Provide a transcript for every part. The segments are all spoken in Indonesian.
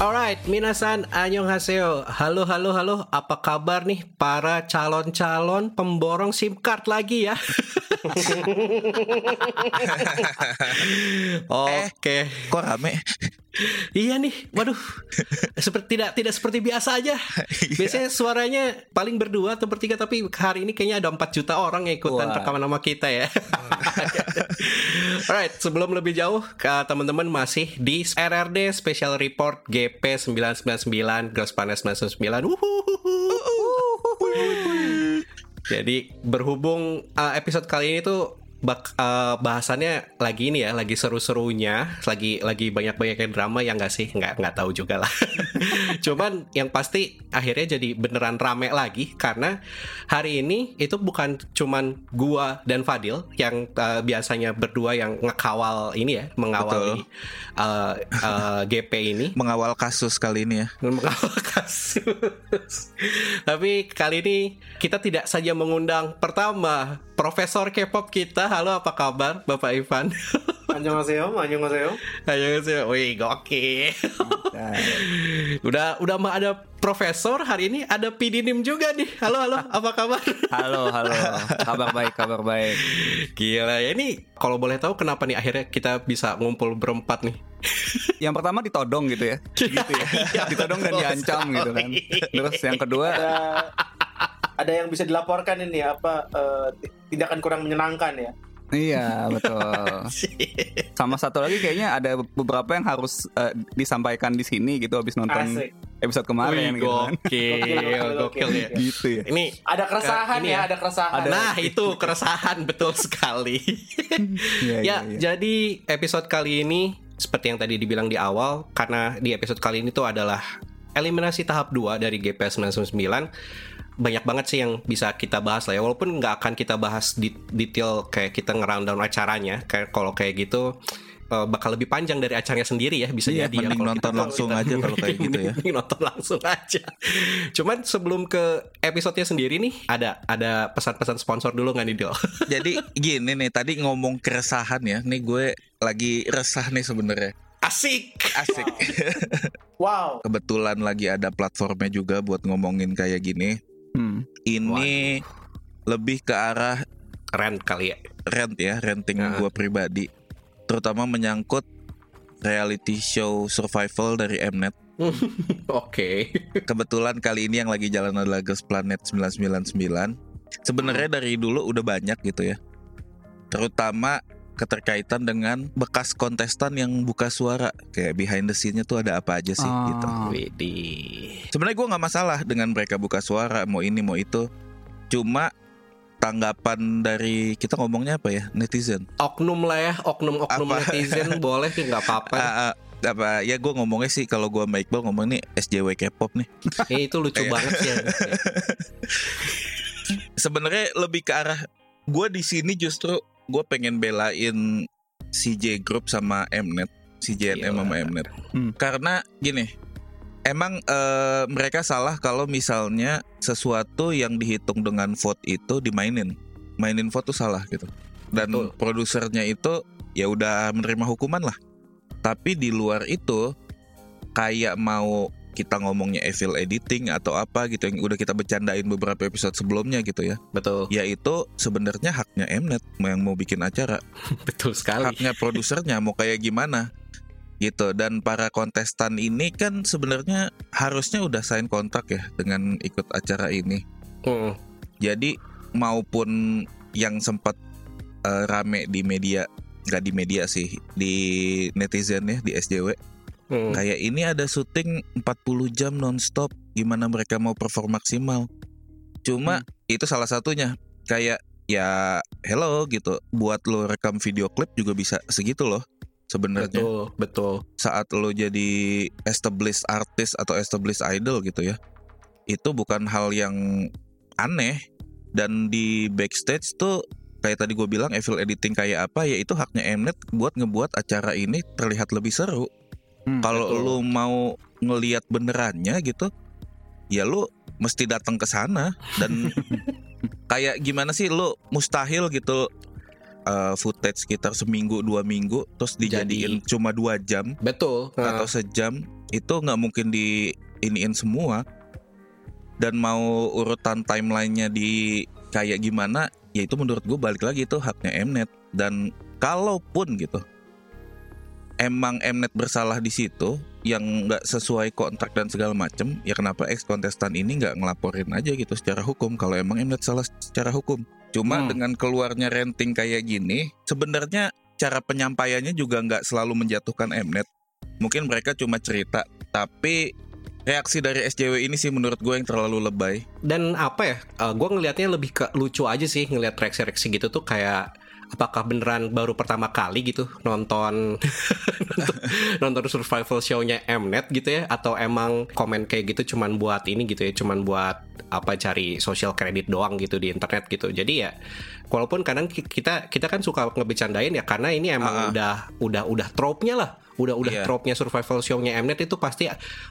Alright, minasan annyeonghaseyo. Halo, halo, halo. Apa kabar nih para calon-calon pemborong SIM card lagi ya? Oke. Kok rame? Iya nih, waduh, seperti tidak tidak seperti biasa aja. Biasanya suaranya paling berdua atau bertiga, tapi hari ini kayaknya ada 4 juta orang yang ikutan Wah. rekaman nama kita ya. Alright, sebelum lebih jauh, teman-teman masih di RRD Special Report GP 999 Gross Panas 999. Wuhuhuhu. Jadi berhubung uh, episode kali ini tuh bak, uh, bahasannya lagi ini ya, lagi seru-serunya, lagi lagi banyak-banyaknya drama yang nggak sih, nggak nggak tahu juga lah. Cuman yang pasti akhirnya jadi beneran rame lagi karena hari ini itu bukan cuman gua dan Fadil yang uh, biasanya berdua yang ngekawal ini ya, mengawali uh, uh, GP ini Mengawal kasus kali ini ya. mengawal kasus. Tapi kali ini kita tidak saja mengundang pertama Profesor K-pop kita halo apa kabar Bapak Ivan? Annyeonghaseyo, annyeonghaseyo. Annyeonghaseyo. Wih, goki. Gitu. udah udah mah ada profesor, hari ini ada Pidinim juga nih. Halo, halo, apa kabar? halo, halo. Kabar baik, kabar baik. Gila ya ini kalau boleh tahu kenapa nih akhirnya kita bisa ngumpul berempat nih? yang pertama ditodong gitu ya. Iya, gitu ya. Iya, ditodong dan diancam gitu kan. Terus yang kedua ada, ada yang bisa dilaporkan ini apa uh, eh, tindakan kurang menyenangkan ya. Iya betul. Sama satu lagi kayaknya ada beberapa yang harus eh, disampaikan di sini gitu habis nonton Asik. episode kemarin Wih, gitu kan. gokil, Gokil, gokil ya. gokil. Gitu ya. Ini Ada keresahan Ini ya, ya. ada keresahan. Nah, itu keresahan betul sekali. Iya, ya, iya, iya. jadi episode kali ini seperti yang tadi dibilang di awal karena di episode kali ini tuh adalah eliminasi tahap 2 dari GPS 999 banyak banget sih yang bisa kita bahas lah ya walaupun nggak akan kita bahas detail kayak kita nge-rundown acaranya kayak kalau kayak gitu eh, bakal lebih panjang dari acaranya sendiri ya bisa Iya, jadi ya kalau nonton kita- langsung kita- aja kalau kayak gitu ya. Nonton langsung aja. Cuman sebelum ke episodenya sendiri nih ada ada pesan-pesan sponsor dulu nggak nih Dil? Jadi gini nih, tadi ngomong keresahan ya. Nih gue lagi resah nih sebenarnya. Asik. Asik. Wow. Kebetulan lagi ada platformnya juga buat ngomongin kayak gini. Hmm. Ini lebih ke arah Keren kali ya. rent ya, renting Ah. gue pribadi. Terutama menyangkut reality show survival dari Mnet. Oke. Kebetulan kali ini yang lagi jalan adalah Girls Planet 999. Sebenarnya dari dulu udah banyak gitu ya. Terutama keterkaitan dengan bekas kontestan yang buka suara kayak behind the scene-nya tuh ada apa aja sih Ah. gitu. Widih. Sebenarnya gue nggak masalah dengan mereka buka suara mau ini mau itu. Cuma tanggapan dari kita ngomongnya apa ya netizen. Oknum lah ya, oknum-oknum Apa? netizen boleh sih nggak apa-apa. Ah, ah, apa ya gue ngomongnya sih kalau gue sama Iqbal ngomong nih SJW K-pop nih. Eh, itu lucu banget sih. ya. sebenarnya lebih ke arah gue di sini justru gue pengen belain CJ Group sama Mnet, CJNM sama Mnet. Hmm. Karena gini, emang eh, mereka salah kalau misalnya sesuatu yang dihitung dengan vote itu dimainin, mainin vote tuh salah gitu. Dan Betul. produsernya itu ya udah menerima hukuman lah. Tapi di luar itu kayak mau kita ngomongnya evil editing atau apa gitu yang udah kita bercandain beberapa episode sebelumnya gitu ya. Betul, yaitu sebenarnya haknya Mnet yang mau bikin acara. Betul sekali. haknya produsernya mau kayak gimana gitu. Dan para kontestan ini kan sebenarnya harusnya udah sign kontrak ya dengan ikut acara ini. Hmm, jadi maupun yang sempat eh, rame di media nggak di media sih di netizen ya di SJW hmm. kayak ini ada syuting 40 jam nonstop gimana mereka mau perform maksimal. Cuma itu salah satunya kayak ya hello gitu. Buat lo rekam video klip juga bisa segitu loh sebenarnya. Betul, betul. saat lo jadi established artist atau established idol gitu ya itu bukan hal yang aneh. Dan di backstage tuh kayak tadi gue bilang evil editing kayak apa ya itu haknya Mnet buat ngebuat acara ini terlihat lebih seru Hmm, kalau lu mau ngelihat benerannya gitu ya lu mesti datang ke sana. Dan kayak gimana sih lu mustahil gitu eh, footage sekitar seminggu dua minggu terus dijadiin cuma dua jam Betul. atau Nah, sejam itu nggak mungkin di iniin semua. Dan mau urutan timelinenya di kayak gimana ya itu menurut gue balik lagi itu haknya Mnet. Dan kalaupun gitu emang Mnet bersalah di situ yang nggak sesuai kontrak dan segala macem ya kenapa ex kontestan ini nggak ngelaporin aja gitu secara hukum kalau emang Mnet salah secara hukum. Cuma Hmm. dengan keluarnya renting kayak gini sebenarnya cara penyampaiannya juga nggak selalu menjatuhkan Mnet. Mungkin mereka cuma cerita tapi reaksi dari SJW ini sih menurut gue yang terlalu lebay. Dan apa ya gue ngelihatnya lebih ke lucu aja sih ngelihat reaksi-reaksi gitu tuh kayak apakah beneran baru pertama kali gitu nonton nonton, nonton survival show-nya Mnet gitu ya? Atau emang komen kayak gitu cuman buat ini gitu ya cuman buat apa cari social credit doang gitu di internet gitu. Jadi ya walaupun kadang ki- kita kita kan suka ngebecandain ya karena ini emang Ah, ah. udah udah udah trope-nya lah udah udah Iya. trope-nya survival show-nya Mnet itu pasti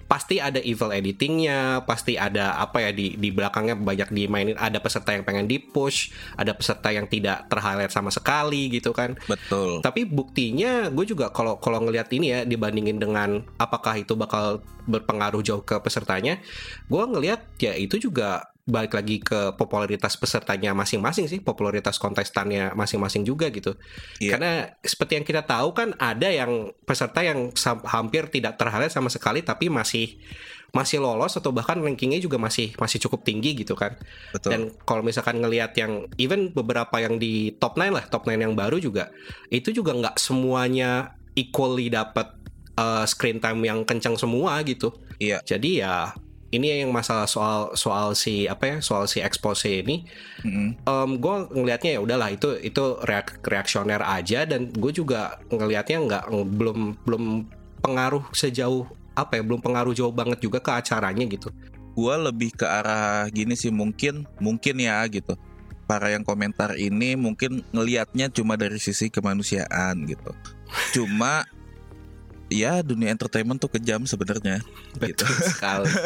pasti ada evil editingnya pasti ada apa ya di di belakangnya banyak dimainin ada peserta yang pengen di push ada peserta yang tidak terhighlight sama sekali gitu kan betul tapi buktinya gue juga kalau kalau ngelihat ini ya dibandingin dengan apakah itu bakal berpengaruh jauh ke pesertanya gue ngelihat ya itu juga balik lagi ke popularitas pesertanya masing-masing sih popularitas kontestannya masing-masing juga gitu Iya. karena seperti yang kita tahu kan ada yang peserta yang hampir tidak terhighlight sama sekali tapi masih masih lolos atau bahkan rankingnya juga masih masih cukup tinggi gitu kan betul dan kalau misalkan ngelihat yang even beberapa yang di top 9 lah, top 9 yang baru juga itu juga nggak semuanya equally dapat uh, screen time yang kencang semua gitu. Iya. Jadi ya ini yang masalah soal soal si apa ya soal si expose ini. Mm-mm. gue ngelihatnya ya udahlah itu itu reak reaksioner aja. Dan gue juga ngelihatnya nggak belum belum pengaruh sejauh apa ya belum pengaruh jauh banget juga ke acaranya gitu. Gua lebih ke arah gini sih mungkin mungkin ya gitu. Para yang komentar ini mungkin ngelihatnya cuma dari sisi kemanusiaan gitu. Cuma ya dunia entertainment tuh kejam sebenarnya. Gitu. Betul sekali.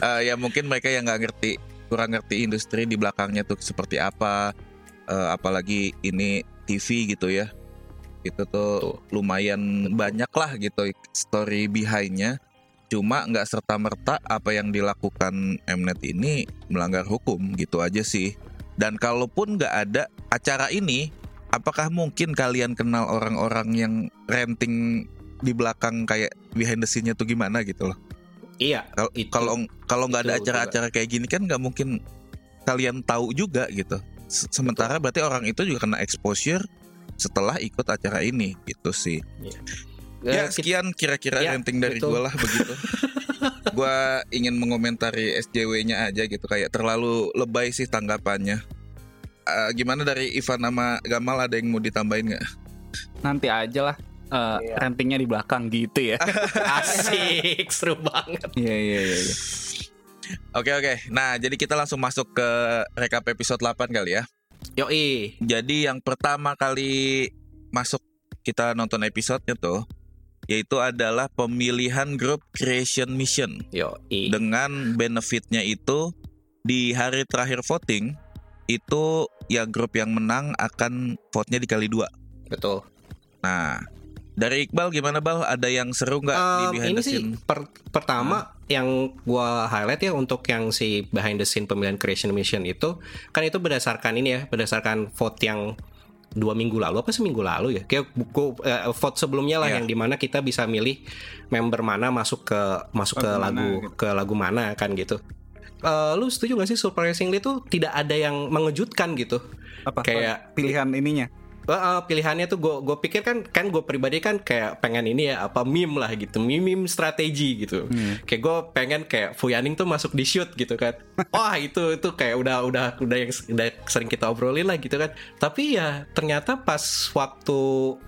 Eh, ya mungkin mereka yang nggak ngerti kurang ngerti industri di belakangnya tuh seperti apa. Eh, apalagi ini TV gitu ya. Itu tuh lumayan banyak lah gitu story behindnya. Cuma nggak serta merta apa yang dilakukan Mnet ini melanggar hukum gitu aja sih. Dan kalaupun nggak ada acara ini apakah mungkin kalian kenal orang-orang yang renting di belakang kayak behind the scene-nya tuh gimana gitu loh iya Kalau kalau nggak ada acara-acara kayak gini kan nggak mungkin kalian tahu juga gitu. Se- Sementara berarti orang itu juga kena exposure setelah ikut acara ini gitu sih. Ya Eh, kita- sekian kira-kira Ya, renting dari betul. gue lah begitu. Gua ingin mengomentari SJW-nya aja gitu kayak terlalu lebay sih tanggapannya. Eh, gimana dari Ivan sama Gamal ada yang mau ditambahin nggak? Nanti aja lah eh, Iya. rentingnya di belakang gitu ya. Asik, seru banget. Iya iya iya. iya. Oke oke. Nah jadi kita langsung masuk ke rekap episode 8 kali ya. Yoi, Jadi yang pertama kali masuk kita nonton episodenya tuh yaitu adalah pemilihan grup creation mission yoi. dengan benefitnya itu di hari terakhir voting itu ya grup yang menang akan vote-nya dikali dua. Betul. Nah dari Iqbal gimana Bal? Ada yang seru nggak di Um, behind ini the sih scene? per- pertama yang gua highlight ya untuk yang si behind the scene pemilihan creation mission itu kan itu berdasarkan ini ya berdasarkan vote yang dua minggu lalu apa seminggu lalu ya kayak buku eh, vote sebelumnya lah Iya. yang di mana kita bisa milih member mana masuk ke masuk ke Lagu mana, lagu gitu. ke lagu mana kan gitu Eh, lu setuju gak sih surprisingly tuh tidak ada yang mengejutkan gitu Apa Kayak- pilihan ininya? Eh, pilihannya tuh gue gue pikir kan kan gue pribadi kan kayak pengen ini ya apa meme lah gitu. Meme meme strategi gitu. Hmm. kayak gue pengen kayak Fuyaning tuh masuk di shoot gitu kan. Wah itu itu kayak udah udah udah yang udah sering kita obrolin lah gitu kan. Tapi ya ternyata pas waktu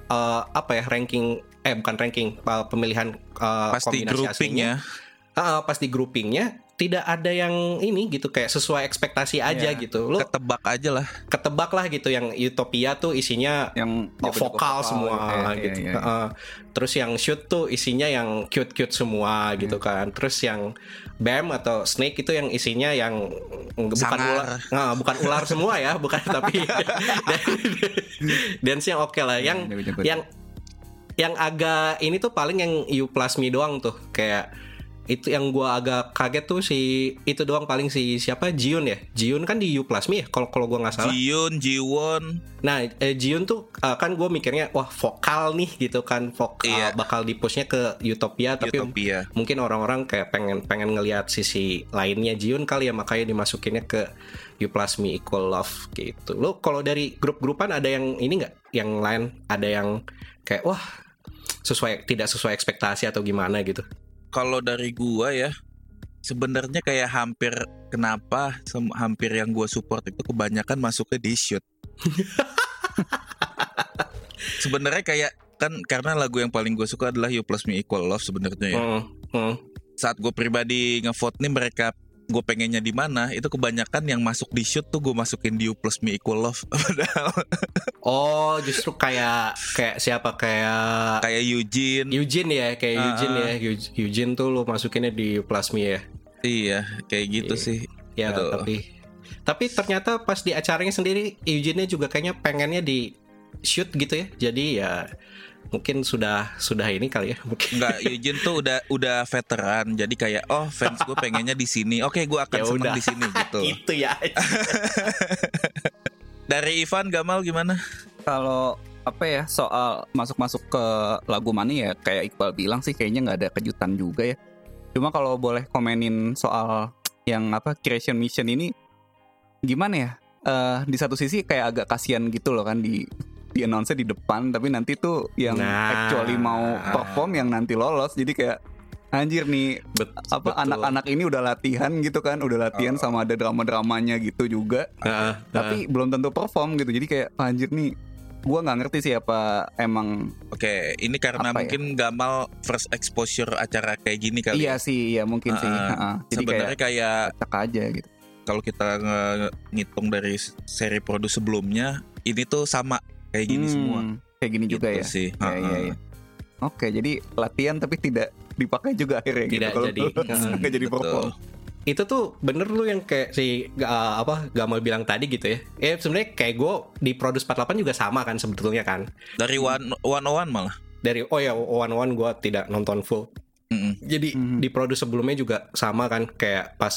eh, apa ya ranking eh bukan ranking eh, pemilihan eh, Pasti kombinasi groupingnya. Aslinya, eh, pas di groupingnya tidak ada yang ini gitu kayak sesuai ekspektasi aja Iya. gitu lo ketebak aja lah. ketebak lah gitu yang Utopia tuh isinya Yang Oh, jago-jago vokal semua Iya, iya, gitu. iya. Heeh. Terus yang shoot tuh isinya yang cute-cute semua gitu Hmm. kan. Terus yang Bam atau Snake itu yang isinya yang bukan Sangar. ular, Nah, bukan ular semua ya, bukan tapi dance yang oke lah. Yang Hmm, jago-jago. yang yang agak ini tuh paling yang You Plus Me doang tuh kayak itu yang gua agak kaget tuh si itu doang paling si siapa Jiun ya Jiun kan di You Plus ya kalau kalau gua nggak salah Jiun, Jiwon, nah eh, Jiun tuh uh, kan gue mikirnya wah vokal nih gitu kan vokal Iya. bakal di pushnya ke Utopia tapi Utopia. mungkin orang-orang kayak pengen pengen ngelihat sisi lainnya Jiun kali ya makanya dimasukinnya ke You Plus Me Equal Love gitu. Lo kalau dari grup-grupan ada yang ini nggak? Yang lain ada yang kayak wah sesuai tidak sesuai ekspektasi atau gimana gitu? Kalau dari gua ya, sebenarnya kayak hampir kenapa hampir yang gua support itu kebanyakan masuknya di shoot. sebenarnya kayak kan karena lagu yang paling gue suka adalah You Plus Me Equal Love sebenarnya ya. Hmm, hmm. Saat gue pribadi ngevote nih mereka gue pengennya di mana itu kebanyakan yang masuk di shoot tuh gue masukin di You Plus Me Equal Love padahal Oh justru kayak kayak siapa kayak kayak Eugene Eugene ya kayak Ah, Eugene ah. ya Eu- Eugene tuh lo masukinnya di You Plus Me ya. iya kayak gitu Iya. sih Ya Aduh. tapi tapi ternyata pas di acaranya sendiri Eugene juga kayaknya pengennya di shoot gitu ya. Jadi ya mungkin sudah sudah ini kali ya mungkin. Enggak, Eugene tuh udah udah veteran, jadi kayak oh fans gue pengennya di sini, oke gue akan Ya seneng udah. di sini gitu. gitu ya. Dari Ivan Gamal gimana? Kalau apa ya soal masuk-masuk ke lagu mana ya kayak Iqbal bilang sih kayaknya nggak ada kejutan juga ya. Cuma kalau boleh komenin soal yang apa creation mission ini gimana ya? Eh di satu sisi kayak agak kasihan gitu loh kan di di announce di depan tapi nanti tuh yang Nah. actually mau perform yang nanti lolos jadi kayak anjir nih Bet- apa anak-anak ini udah latihan gitu kan udah latihan sama ada drama-dramanya gitu juga Heeh, tapi belum tentu perform gitu jadi kayak "Ah, anjir nih gua nggak ngerti sih apa emang Oke, ini karena ya? mungkin Gamal first exposure acara kayak gini kali. iya ya. sih iya mungkin sih Ah, Ha-ha. jadi kayak Sebenarnya kayak acak aja gitu kalau kita ngitung dari seri produk sebelumnya, ini tuh sama kayak gini Hmm, semua. kayak gini juga Gitu ya sih. Iya, iya, Ha-ha. iya. oke jadi latihan tapi tidak dipakai juga akhirnya gitu Tidak kalau jadi. nggak jadi perform itu tuh bener lu yang kayak si uh, apa Gamal bilang tadi gitu ya. Ya sebenarnya kayak gue di Produce 48 juga sama kan sebetulnya kan. Dari one one on one malah. Dari oh ya one one gue tidak nonton full. Mm-mm. Jadi Mhm. di produce sebelumnya juga sama kan kayak pas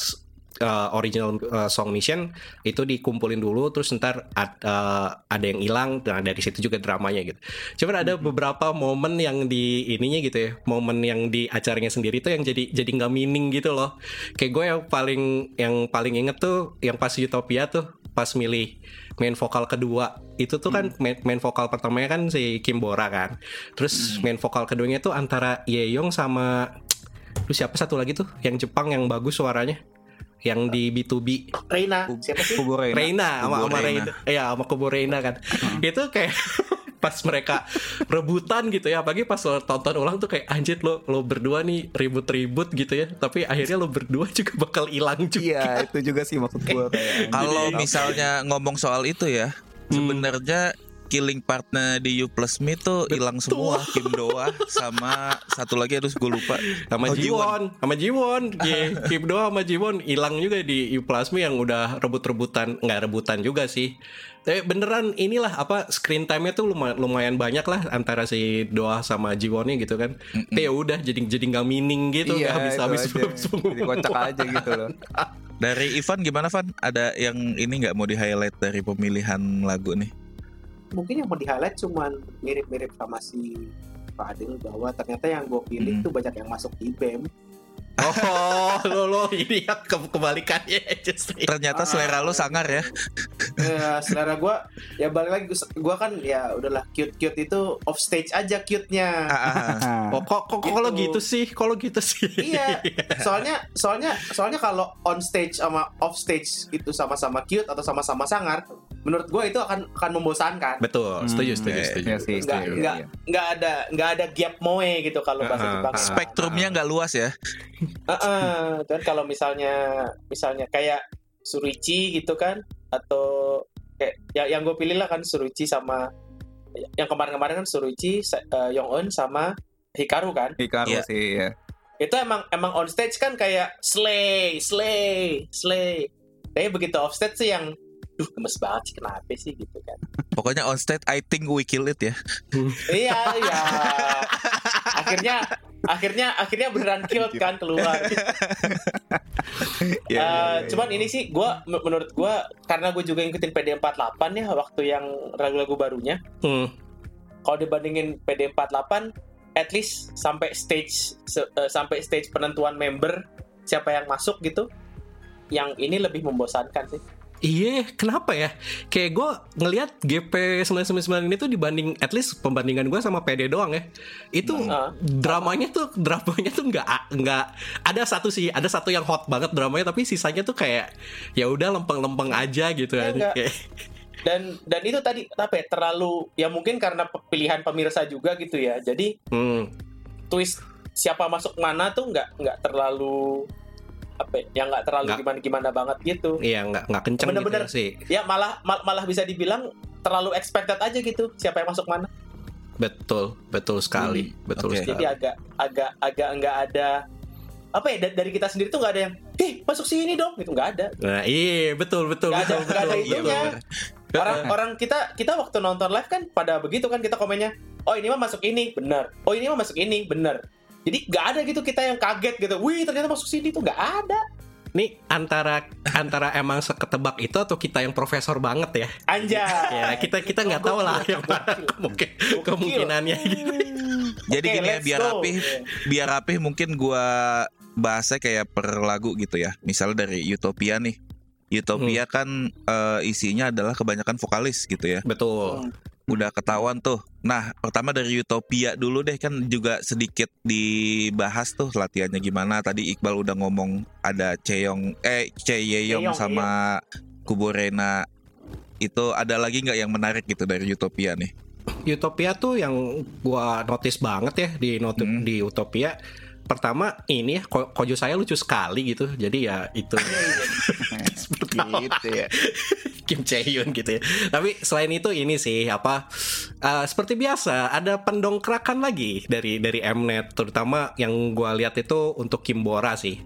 uh, original uh, song mission itu dikumpulin dulu terus ntar ad- uh, ada yang hilang dan dari situ juga dramanya gitu. Cuman ada beberapa momen yang di ininya gitu ya, momen yang di acaranya sendiri tuh yang jadi jadi nggak meaning gitu loh. Kayak gue yang paling yang paling inget tuh yang pas Utopia tuh pas milih main vokal kedua itu tuh kan main, main vokal pertamanya kan si Kim Bora kan. Terus main vokal keduanya tuh antara Yeong sama Terus siapa satu lagi tuh yang Jepang yang bagus suaranya yang di B2B Reina. Siapa sih? Kubo Reina. Reina sama sama Reina. Reina. Ya sama Kubo Reina kan. Itu kayak pas mereka rebutan gitu ya. Apalagi pas lo tonton ulang tuh kayak anjir lo lo berdua nih ribut-ribut gitu ya. Tapi akhirnya lo berdua juga bakal hilang juga. Iya itu juga sih maksud kayak Kalau misalnya ngomong soal itu ya, sebenarnya killing partnya di You Plus Me tuh hilang semua Kim Doa sama satu lagi aduh gue lupa sama Oh, Jiwon, sama Jiwon, Iya, Kim Do sama Jiwon hilang juga di Uplasmi yang udah rebut-rebutan, nggak rebutan juga sih. Tapi beneran inilah apa screen time-nya tuh lumayan, lumayan banyak lah antara si Doa sama Jiwonnya gitu kan. Tapi ya udah jadi jadi nggak meaning gitu, iya nggak habis habis aja. jadi kocak aja gitu loh Dari Ivan gimana Van? Ada yang ini nggak mau di highlight dari pemilihan lagu nih? Mungkin yang mau di highlight cuman mirip-mirip sama si Pak Adil bahwa ternyata yang gue pilih Hmm. tuh banyak yang masuk di BEM Oh, lo lo ini ya ke kebalikannya justru. Ternyata selera lo sangar ya. ya, selera gue ya balik lagi gue kan ya udahlah cute cute itu off stage aja cute nya Ah, ah, ah. Oh, kok kok lo Gitu. gitu sih? Kok lo gitu sih? iya soalnya soalnya soalnya kalau on stage sama off stage itu sama-sama cute atau sama-sama sangar menurut gue itu akan akan membosankan Betul, setuju, Hmm, setuju, iya, setuju. Iya sih, nggak setuju, nggak iya. nggak ada nggak ada gap moe gitu kalau bahasa Ah, Jepang Spektrumnya nggak luas ya. Heeh, kan kalau misalnya misalnya kayak Surichi gitu kan atau kayak ya yang gue pilih lah kan Surichi sama yang kemarin-kemarin kan Surichi, Sa- eh, Yong Eun sama Hikaru kan. Hikaru Iya. sih ya Itu emang emang on stage kan kayak slay, slay, slay. Tapi begitu off stage sih yang duh gemes banget sih kenapa sih gitu kan Pokoknya on stage I think we kill it ya. iya iya akhirnya akhirnya akhirnya beneran kill kan keluar iya, Eh, iya, cuman iya. ini sih gue menurut gue karena gue juga ngikutin PD48 ya waktu yang lagu-lagu barunya Hmm. kalau dibandingin PD48 at least sampai stage se- eh, sampai stage penentuan member siapa yang masuk gitu yang ini lebih membosankan sih Iya, kenapa ya? Kayak gue ngelihat GP 999 ini tuh dibanding at least pembandingan gue sama PD doang ya. Itu Nah. dramanya tuh dramanya tuh nggak nggak ada satu sih, ada satu yang hot banget dramanya tapi sisanya tuh kayak ya udah lempeng-lempeng aja gitu Ya, aja. enggak. Kayak, dan dan itu tadi apa ya, terlalu ya mungkin karena pilihan pemirsa juga gitu ya jadi hmm, twist siapa masuk mana tuh nggak nggak terlalu apa ya yang nggak terlalu gimana gimana banget gitu iya nggak nggak kenceng Bener-bener. gitu sih. ya malah mal- malah bisa dibilang terlalu expected aja gitu siapa yang masuk mana Betul, betul sekali, betul oke. sekali. jadi agak agak agak nggak ada apa ya da- dari kita sendiri tuh nggak ada yang eh masuk sini dong gitu nggak ada Nah, iya betul betul Nggak ada- betul. nggak ada betul. Iya itunya. bener. orang orang kita kita waktu nonton live kan pada begitu kan kita komennya oh ini mah masuk ini bener oh ini mah masuk ini bener jadi nggak ada gitu kita yang kaget gitu wih ternyata masuk sini tuh nggak ada Nih antara antara emang seketebak itu atau kita yang profesor banget ya? anjay Ya kita kita nggak tahu lah yang mana mungkin kemungkinannya gitu. Jadi gini ya biar rapih, biar rapih mungkin gua bahasnya kayak per lagu gitu ya. Misalnya dari Utopia nih. Utopia kan eh, isinya adalah kebanyakan vokalis gitu ya. Betul. Udah ketahuan tuh. Nah, pertama dari Utopia dulu deh kan juga sedikit dibahas tuh latihannya gimana. Tadi Iqbal udah ngomong ada Cheyong eh Cheyeyong Cheyong, sama Kuborena. Itu ada lagi nggak yang menarik gitu dari Utopia nih? Utopia tuh yang gua notice banget ya di not- Hmm. di Utopia. Pertama ini ya ko- Kojo saya lucu sekali gitu. Jadi ya itu gitu ya. Kim Chae-hyun gitu ya. Tapi selain itu ini sih apa eh, seperti biasa ada pendongkrakan lagi dari dari Mnet terutama yang gua lihat itu untuk Kim Bora sih.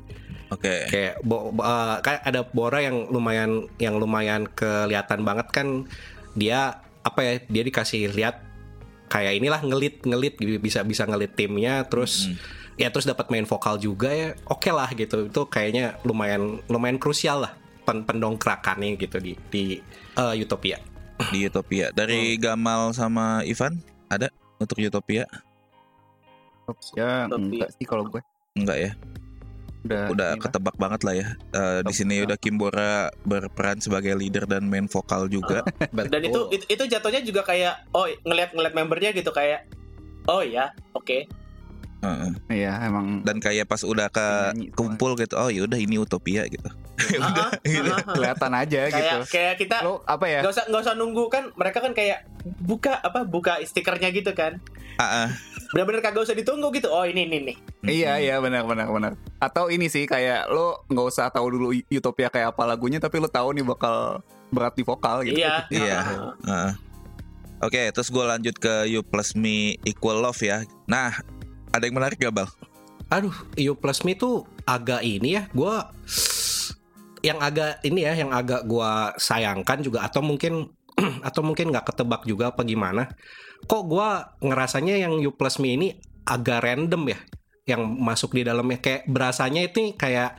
Oke. kayak bo, bo- eh, kayak ada Bora yang lumayan yang lumayan kelihatan banget kan dia apa ya dia dikasih lihat kayak inilah ngelit ngelit gitu, bisa bisa ngelit timnya terus ya terus dapat main vokal juga ya oke lah gitu itu kayaknya lumayan lumayan krusial lah pen pendongkrakannya gitu di di eh, Utopia di Utopia. Dari Gamal sama Ivan ada untuk Utopia? Ya Tapi- enggak sih kalau gue Enggak ya. udah Udah ini lah. ketebak banget lah ya. Eh, di sini udah Kimbora berperan sebagai leader dan main vokal juga. dan itu, itu itu jatuhnya juga kayak oh ngeliat ngeliat membernya gitu kayak oh ya oke Heeh. Iya emang Dan kayak pas udah ke kumpul gitu, oh yaudah ini Utopia gitu. Ah, ah, gitu. ah, ah. kelihatan aja gitu. kayak kayak kita Lo apa ya? nggak usah nggak usah nunggu kan mereka kan kayak buka apa buka stikernya gitu kan Ah, ah. benar-benar kagak usah ditunggu gitu oh ini ini nih Iya iya benar benar benar. Atau ini sih kayak lo nggak usah tahu dulu Utopia kayak apa lagunya tapi lo tahu nih bakal berat di vokal gitu. iya Iya. Heeh. Oke, terus gue lanjut ke You Plus Me Equal Love ya. Nah, ada yang menarik gak Bal? Aduh, You Plus Me tuh agak ini ya, gua yang agak ini ya, yang agak gua sayangkan juga atau mungkin atau mungkin nggak ketebak juga apa gimana. Kok gua ngerasanya yang You Plus Me ini agak random ya, yang masuk di dalamnya kayak berasanya itu kayak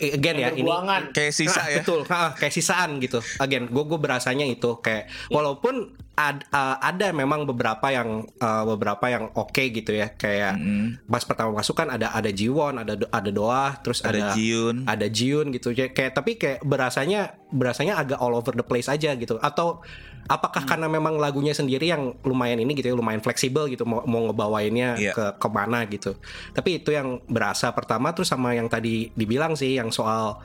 again ya ini Kayak sisa Nah, ya. Betul, ha, kayak sisaan gitu. Again, gue gue berasanya itu kayak walaupun ad- uh, ada memang beberapa yang uh, beberapa yang oke gitu ya, kayak Mm-mm. pas pertama masuk kan ada ada Jiwon, ada ada Doa, terus Ada ada Jiun. ada Jiun gitu. Kayak kayak- tapi kayak berasanya berasanya agak all over the place aja gitu. Atau apakah karena memang lagunya sendiri yang lumayan ini gitu ya, lumayan fleksibel gitu mau mau ngebawainnya Iya. ke ke mana gitu. Tapi itu yang berasa pertama terus sama yang tadi dibilang sih yang soal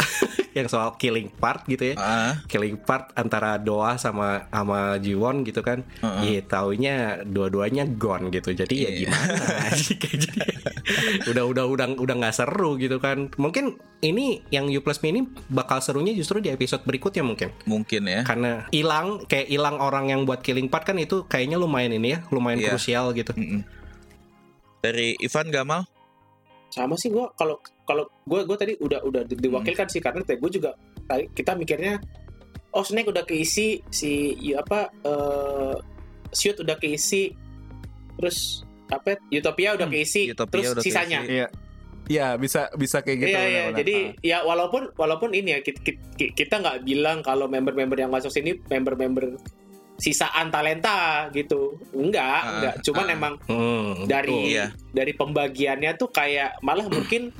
yang soal killing part gitu ya Ah, killing part antara Doa sama sama Jiwon gitu kan. Heeh. Iya, taunya dua-duanya gone gitu. Jadi ya Iya. gimana sih kayak jadi. udah udah udah udah nggak seru gitu kan. Mungkin ini yang U Plus ini bakal serunya justru di episode berikutnya mungkin. mungkin ya. Karena hilang kayak hilang orang yang buat killing part kan itu kayaknya lumayan ini ya, lumayan Iya. krusial gitu. Mm-mm. Dari Ivan Gamal? sama sih gue kalau kalau gue gue tadi udah udah di- diwakilkan sih karena gue juga kita mikirnya oh Snake udah keisi si ya apa eh Shoot udah keisi terus apa Utopia udah Hmm, keisi Utopia terus udah sisanya keisi. Iya. Iya, bisa bisa kayak gitu. Iya iya jadi Ah. ya walaupun walaupun ini ya kita, nggak bilang kalau member-member yang masuk sini member-member sisaan talenta gitu enggak Ah, enggak cuman ah. emang Hmm, dari betul. Iya. dari pembagiannya tuh kayak malah mungkin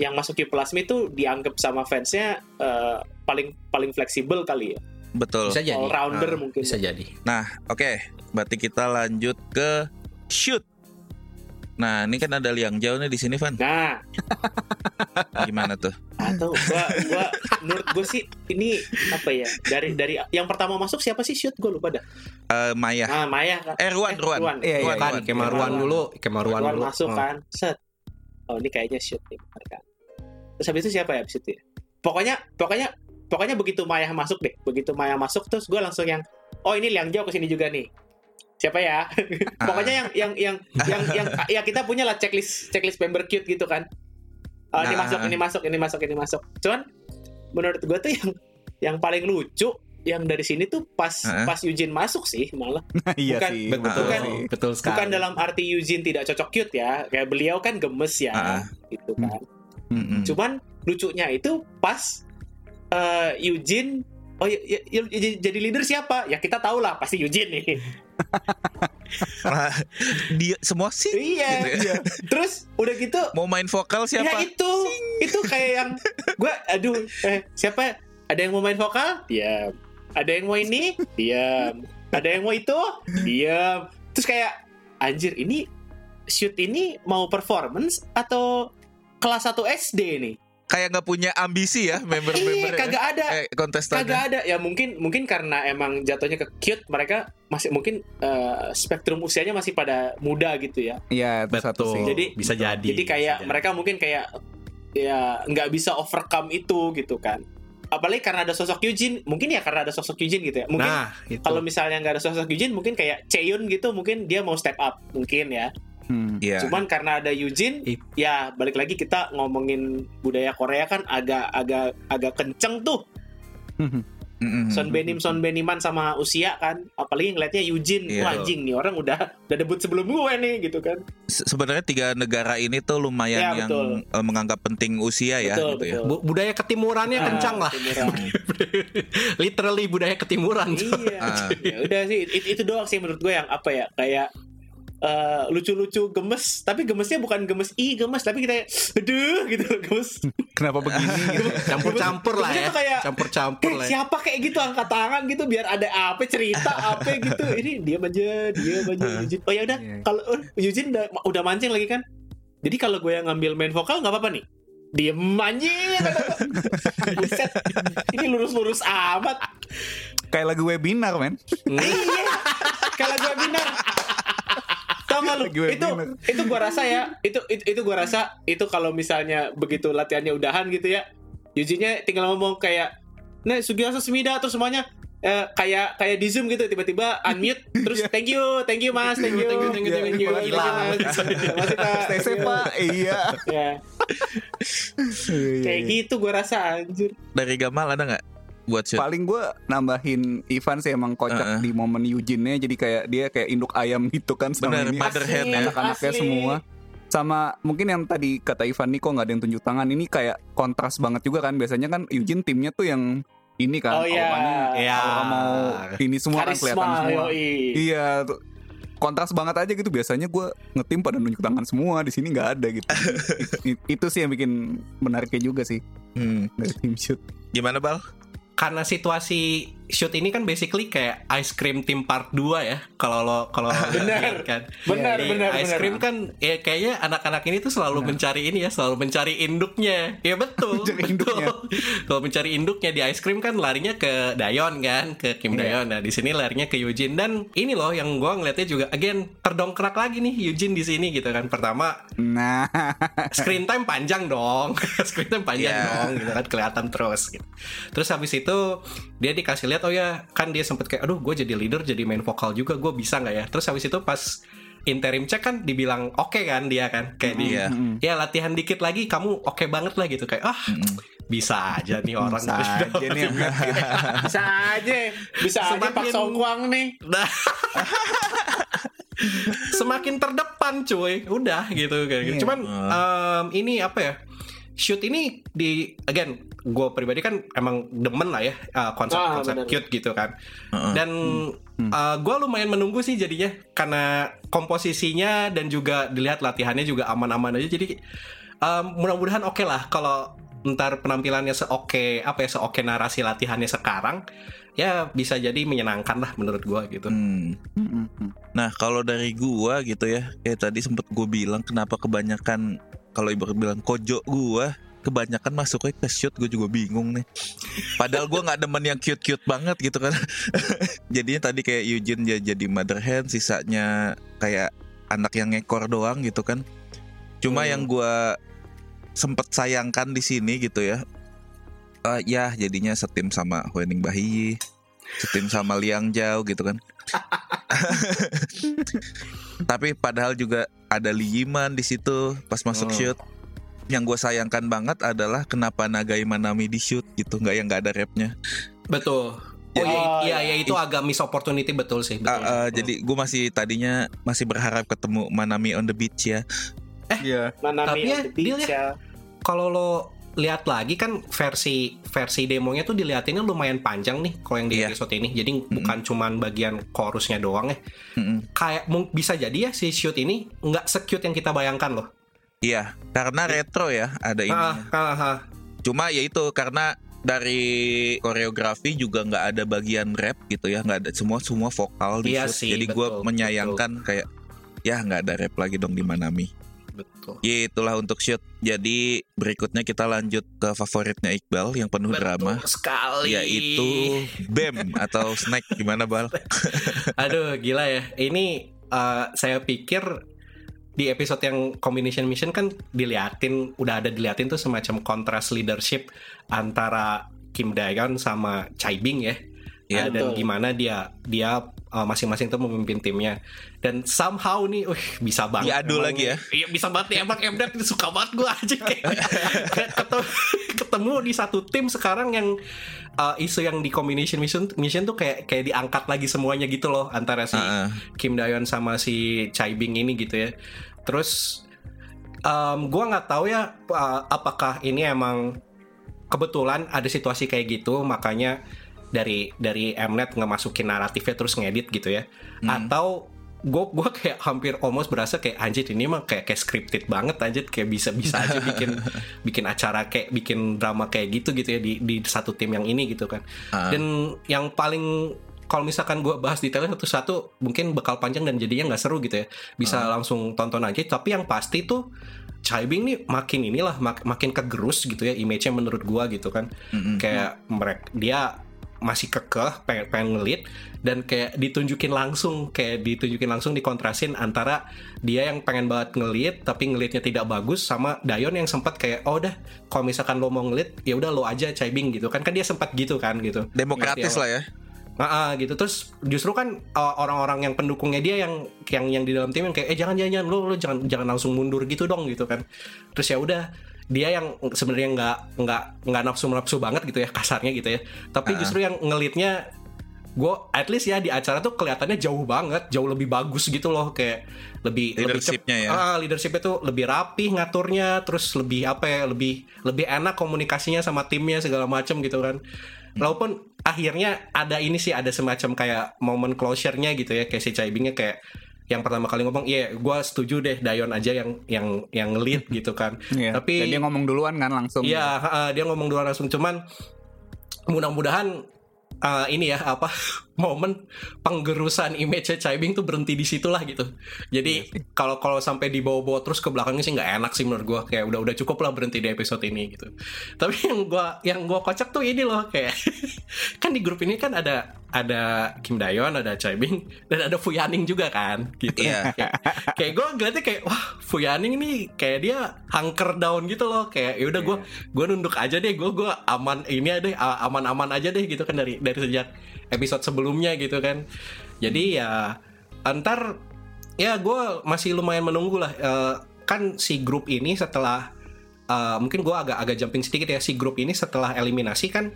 yang masuk Q Plasmi itu dianggap sama fansnya eh, paling paling fleksibel kali ya Betul. bisa jadi. all rounder Ah, mungkin Bisa jadi. Nah, oke. Berarti kita lanjut ke shoot. Nah, ini kan ada Liang Jauh nih di sini, Van. nah Gimana tuh? atau gua gua menurut gue sih ini apa ya dari dari yang pertama masuk siapa sih shoot gue lupa dah Eh, Maya. ah Maya kan Eh, Ruan, Eh, Ruan. Ruan. Iya, iya, Ruan, Kan Ruan. Kemaruan Ruan. dulu, Kemaruan Ruan dulu. masuk Hmm. kan set oh ini kayaknya shoot nih benar kan terus habis itu siapa ya habis itu ya? Pokoknya pokoknya pokoknya begitu Maya masuk deh. Begitu Maya masuk terus gue langsung yang oh ini Liang Jauh ke sini juga nih. Siapa ya? Pokoknya yang yang yang yang yang ya kita punya lah checklist checklist member cute gitu kan. Oh, ini Ah. masuk ini masuk ini masuk ini masuk. Cuman menurut gue tuh yang yang paling lucu yang dari sini tuh pas Ah. pas Eugene masuk sih malah iya bukan- sih. Betul, betul bukan- sih. betul sekali. bukan dalam arti Eugene tidak cocok cute ya kayak beliau kan gemes ya Ah. gitu kan Mm-mm. cuman lucunya itu pas eh, Eugene oh ya, ya- ya- ya- jadi leader siapa ya kita tahu lah pasti Eugene nih Nah, dia semua sih iya Gitu ya. terus udah gitu mau main vokal ya siapa? itu itu kayak yang gue aduh eh, siapa ada yang mau main vokal diam ada yang mau ini? Diam. Ada yang mau itu? Diam. Terus kayak anjir ini shoot ini mau performance atau kelas 1 SD nih? Kayak nggak punya ambisi ya member-member Iya, kagak ada. Eh kontestannya. kagak ada. Ya mungkin mungkin karena emang jatuhnya ke cute mereka masih mungkin eh, spektrum usianya masih pada muda gitu ya. Iya, itu satu sih. Jadi- bisa jadi. jadi kayak bisa jadi. mereka mungkin kayak ya nggak bisa overcome itu gitu kan apalagi karena ada sosok Eugene mungkin ya karena ada sosok Eugene gitu ya mungkin Nah, itu. kalau misalnya nggak ada sosok Eugene mungkin kayak Cheon gitu mungkin dia mau step up mungkin ya Hmm. Iya. cuman karena ada Eugene It- ya balik lagi kita ngomongin budaya Korea kan agak agak agak kenceng tuh Mm-mm. Son Benim Son Beniman sama usia kan apalagi ngeliatnya Eugene Iya. Wah, anjing nih orang udah udah debut sebelum gue nih gitu kan Se- Sebenarnya tiga negara ini tuh lumayan Ya, yang betul. eh, menganggap penting usia ya betul gitu ya. betul Bu- budaya ketimurannya Ah, kencang lah. Literally budaya ketimuran. iya Ah. ya udah sih itu, itu doang sih menurut gue yang apa ya kayak eh, lucu-lucu gemes tapi gemesnya bukan gemes i gemes tapi kita aduh gitu gemes Kenapa begini? gitu? Campur-campur lah ya. kayak Campur-campur kayak lah. ya. siapa kayak gitu angkat tangan gitu biar ada apa cerita apa gitu ini dia aja dia aja Eugene oh ya udah Iya. kalau oh, Eugene udah, udah mancing lagi kan jadi kalau gue yang ngambil main vokal nggak apa-apa nih diem anjing kata gue. Buset, ini lurus-lurus amat Kayak lagu webinar, men. iya kalau gue webinar tau gak lu itu itu gue rasa ya itu itu, itu gue rasa itu kalau misalnya begitu latihannya udahan gitu ya Yujinya tinggal ngomong kayak nah Sugiyasa Semida terus semuanya eh, kayak kayak di zoom gitu tiba-tiba unmute terus thank you thank you mas thank you Thank you, thank you, thank you. thank you, mas. Pak. Stay safe, Pak. Iya. ya Iya, kayak iya. gitu gue rasa anjir Dari Gamal ada nggak buat shoot? Paling gue nambahin Ivan sih emang kocak Heeh. di momen Eugene-nya. Jadi kayak dia kayak induk ayam gitu kan sama Bener, ini. motherhead ya. anak-anaknya semua. Sama mungkin yang tadi kata Ivan nih kok nggak ada yang tunjuk tangan. Ini kayak kontras banget juga kan. Biasanya kan Eugene timnya tuh yang ini kan Oh, iya. aura mau ini semua kan kelihatan karisma semua. yoi. iya kontras banget aja gitu. Biasanya gue ngetim pada nunjuk tangan semua. Di sini nggak ada gitu. Itu sih yang bikin menariknya juga sih. Hmm. dari tim shoot. Gimana Bal? Karena situasi shoot ini kan basically kayak ice cream team part 2 ya. Kalau lo kalau Benar. kan. benar Di benar ice benar cream kan ya kayaknya anak-anak ini tuh selalu mencari ini ya, selalu mencari induknya. Ya betul. Mencari betul. induknya. Kalau mencari induknya di ice cream kan larinya ke Dayon kan, ke Kim Iya. Dayon. Nah, di sini larinya ke Eugene dan ini loh yang gua ngeliatnya juga again terdongkrak lagi nih Eugene di sini gitu kan. Pertama nah screen time panjang dong screen time panjang Iya. dong gitu kan kelihatan terus gitu. terus habis itu dia dikasih lihat oh ya kan dia sempet kayak aduh gue jadi leader jadi main vokal juga gue bisa nggak ya terus habis itu pas interim check kan dibilang oke kan dia kan kayak di Iya. Mm-mm. ya latihan dikit lagi kamu oke banget lah gitu kayak ah Mm-mm. bisa aja nih orang Bisa aja nih. Bisa aja, bisa aja Pak Semakin- Songkwang nih. Nah. semakin terdepan cuy udah gitu kayak gitu. Iya. cuman em, ini apa ya shoot ini di again gue pribadi kan emang demen lah ya uh, konsep-konsep Ah, bener. cute gitu kan Heeh. dan gue lumayan menunggu sih jadinya karena komposisinya dan juga dilihat latihannya juga aman-aman aja jadi em, mudah-mudahan oke lah kalau ntar penampilannya seoke apa ya seoke narasi latihannya sekarang ya bisa jadi menyenangkan lah menurut gue gitu Hmm. Mm, mm, mm. Nah kalau dari gua gitu ya, kayak tadi sempet gue bilang kenapa kebanyakan kalau ibarat bilang kojo gua kebanyakan masuknya ke shoot gue juga bingung nih. Padahal gua nggak demen yang cute-cute banget gitu kan. Jadinya tadi kayak Eugene dia jadi mother hen, sisanya kayak anak yang ngekor doang gitu kan. Cuma Hmm. yang gua sempet sayangkan di sini gitu ya. eh, ya jadinya setim sama Wening Bahiyi, setim sama Liang Jauh gitu kan. Tapi padahal juga ada Lee Yiman di situ pas masuk Hmm. shoot. Yang gue sayangkan banget adalah kenapa Nagai Manami di shoot gitu, nggak yang nggak ada rapnya. Betul. Oh iya, Oh, iya, iya. iya, itu agak miss opportunity betul sih. Betul. Ah, ah, Jadi gue masih tadinya masih berharap ketemu Manami on the beach ya. Iya. Mana Tapi Mi ya, on the beach ya. ya. kalau lo lihat lagi kan versi versi demonya tuh dilihatinnya lumayan panjang nih kalau yang di Iya. episode ini. Jadi bukan cuman bagian chorusnya doang ya. Mm-mm. Kayak mung- bisa jadi ya si shoot ini nggak secute yang kita bayangkan loh. Iya, karena retro ya ada ini. Ah, ah, ah. Cuma ya itu karena dari koreografi juga nggak ada bagian rap gitu ya, nggak ada semua semua vokal di Iya sih, Jadi gue betul, menyayangkan kayak ya nggak ada rap lagi dong di Manami. Betul. Itulah untuk shoot. Jadi berikutnya kita lanjut ke favoritnya Iqbal yang penuh drama. Betul sekali. Yaitu BEM atau Snack gimana Bal? Aduh, gila ya. Ini eh, saya pikir di episode yang combination mission kan diliatin, udah ada diliatin tuh semacam kontras leadership antara Kim Daegon sama Chai Bing ya. Eh, dan betul. gimana dia dia eh, masing-masing tuh memimpin timnya. Dan somehow nih, wih, bisa banget. Diadu Emang- lagi ya? Iya, bisa banget nih. Emang Emdat ini suka banget gue aja kayak ketemu, ketemu di satu tim sekarang yang uh, isu yang di combination mission mission tuh kayak kayak diangkat lagi semuanya gitu loh antara si ah. Kim Dayon sama si Chai Bing ini gitu ya. Terus um, gua nggak tahu ya uh, apakah ini emang kebetulan ada situasi kayak gitu makanya dari dari Mnet ngemasukin naratifnya terus ngedit gitu ya. Hmm. Atau gue gua kayak hampir almost berasa kayak anjir ini mah kayak kayak scripted banget anjir kayak bisa bisa aja bikin bikin acara kayak bikin drama kayak gitu gitu ya di di satu tim yang ini gitu kan. Ah. Dan yang paling kalau misalkan gue bahas detailnya satu-satu mungkin bakal panjang dan jadinya nggak seru gitu ya. Bisa langsung tonton aja. Tapi yang pasti tuh Chai Bing nih makin inilah mak- makin kegerus gitu ya image-nya menurut gua gitu kan. Mm-mm. Kayak mereka dia masih kekeh pengen, pengen ngelit dan kayak ditunjukin langsung kayak ditunjukin langsung dikontrasin antara dia yang pengen banget ngelit tapi ngelitnya tidak bagus sama Dayon yang sempat kayak oh udah kalau misalkan lo mau ngelit ya udah lo aja Chai Bing gitu. Kan kan dia sempat gitu kan gitu. Demokratis lah ya. Ah, ah, gitu. Terus justru kan uh, orang-orang yang pendukungnya dia yang yang yang di dalam tim yang kayak eh jangan jangan jangan lo lo jangan jangan langsung mundur gitu dong gitu kan. Terus ya udah dia yang sebenarnya nggak nggak nggak nafsu nafsu banget gitu ya kasarnya gitu ya tapi Ah. justru yang ngelitnya gue at least ya di acara tuh kelihatannya jauh banget jauh lebih bagus gitu loh kayak lebih lebih cep- Leadershipnya ya. ah, leadershipnya tuh lebih rapi ngaturnya terus lebih apa ya lebih lebih enak komunikasinya sama timnya segala macam gitu kan walaupun akhirnya ada ini sih ada semacam kayak momen closure-nya gitu ya kayak si Chai Bingnya kayak yang pertama kali ngomong iya gue setuju deh Dayon aja yang yang yang lead gitu kan Iya. Tapi- Dan dia ngomong duluan kan langsung. Iya, ha-ha, dia ngomong duluan langsung cuman mudah-mudahan uh, ini ya apa momen penggerusan image Chai Bing tuh berhenti di situlah gitu. Jadi kalau kalau sampai dibawa-bawa terus ke belakangnya sih nggak enak sih menurut gua kayak udah udah cukup lah berhenti di episode ini gitu. Tapi yang gua yang gua kocak tuh ini loh kayak kan di grup ini kan ada ada Kim Dayon, ada Chai Bing dan ada Fu Yaning juga kan gitu. Iya. kayak, kayak gue ngeliatnya kayak wah Fu Yaning nih kayak dia hunker down gitu loh kayak ya udah gue gue nunduk aja deh gue gue aman ini deh a- aman-aman aja deh gitu kan dari dari sejak episode sebelumnya gitu kan jadi ya antar ya gue masih lumayan menunggu lah Eh, kan si grup ini setelah uh, mungkin gue agak agak jumping sedikit ya si grup ini setelah eliminasi kan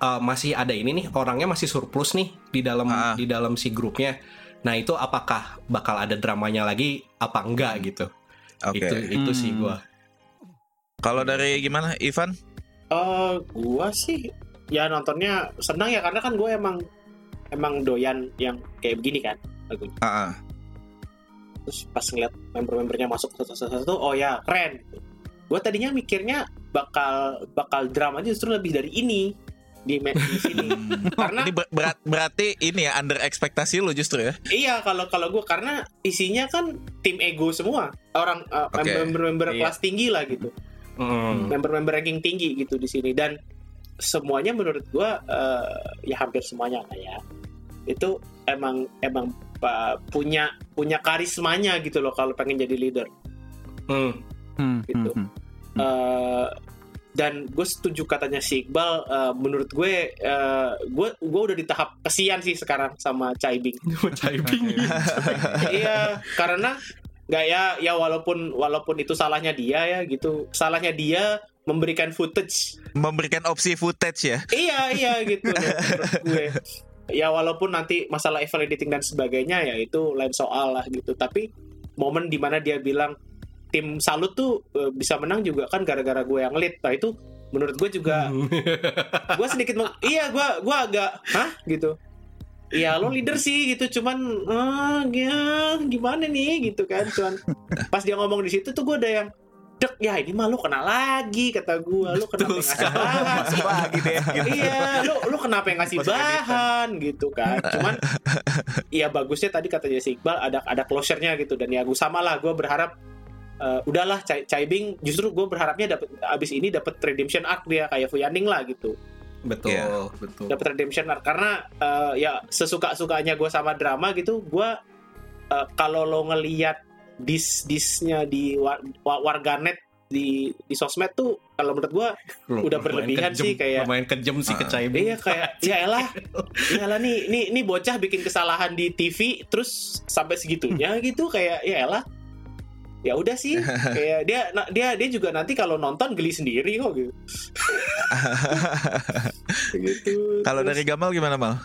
uh, masih ada ini nih orangnya masih surplus nih di dalam Ah. di dalam si grupnya. Nah itu apakah bakal ada dramanya lagi apa enggak gitu? Oke. Itu itu sih Hmm. gue. Kalau dari gimana, Ivan? Eh, gua sih ya nontonnya senang ya karena kan gue emang emang doyan yang kayak begini kan lagunya. Ah, ah. Terus pas ngeliat member-membernya masuk satu-satu, oh ya keren. Gue tadinya mikirnya bakal bakal dramanya justru lebih dari ini di, me- di sini. karena Ini ber- berat, berarti ini ya under ekspektasi lu justru ya? iya kalau kalau gue karena isinya kan tim ego semua orang uh, Oke. member-member Iya. kelas tinggi lah gitu. Mm. member-member ranking tinggi gitu di sini dan semuanya menurut gua eh, ya hampir semuanya lah ya itu emang emang uh, punya punya karismanya gitu loh kalau pengen jadi leader Mm. Hmm, Gitu. hmm, hmm. Dan gue setuju katanya si Iqbal eh, menurut gue eh, gue gue udah di tahap kesian sih sekarang sama Caibing Caibing. iya karena nggak ya ya walaupun walaupun itu salahnya dia ya gitu. Salahnya dia memberikan footage. Memberikan opsi footage ya? iya iya gitu loh, menurut gue. Ya walaupun nanti masalah evil editing dan sebagainya ya itu lain soal lah gitu. Tapi momen di mana dia bilang tim salut tuh eh, bisa menang juga kan gara-gara gue yang lead. Nah itu menurut gue juga gue sedikit meng- iya gue gue agak hah? gitu. Iya lo leader sih gitu. Cuman ah ya, gimana nih? gitu kan. Cuman pas dia ngomong di situ tuh gue ada yang dek ya ini mah lo kena lagi kata gue lo kenapa yang ngasih bahan? lagi deh. Gitu. iya lo lo kenapa yang ngasih Masuk bahan? gitu kan. Cuman iya bagusnya tadi katanya si Iqbal ada ada closure-nya gitu. Dan ya gue sama lah gue berharap eh, udahlah Cai Caibing justru gue berharapnya dapat abis ini dapat redemption arc dia kayak Fuyaning lah gitu betul, Iya. betul. dapat redemption arc karena eh, ya sesuka sukanya gue sama drama gitu gue eh, kalau lo ngelihat dis disnya di war, wa- warganet di di sosmed tuh kalau menurut gue udah berlebihan kejem- sih kayak- lumayan kejem sih ke Ah. Caibing. Iya kayak ya elah, ya elah nih, nih, nih bocah bikin kesalahan di TV terus sampai segitunya gitu kayak ya elah. Ya udah sih, kayak dia na- dia dia juga nanti kalau nonton geli sendiri kok gitu. gitu. Kalau dari Gamal gimana Mal?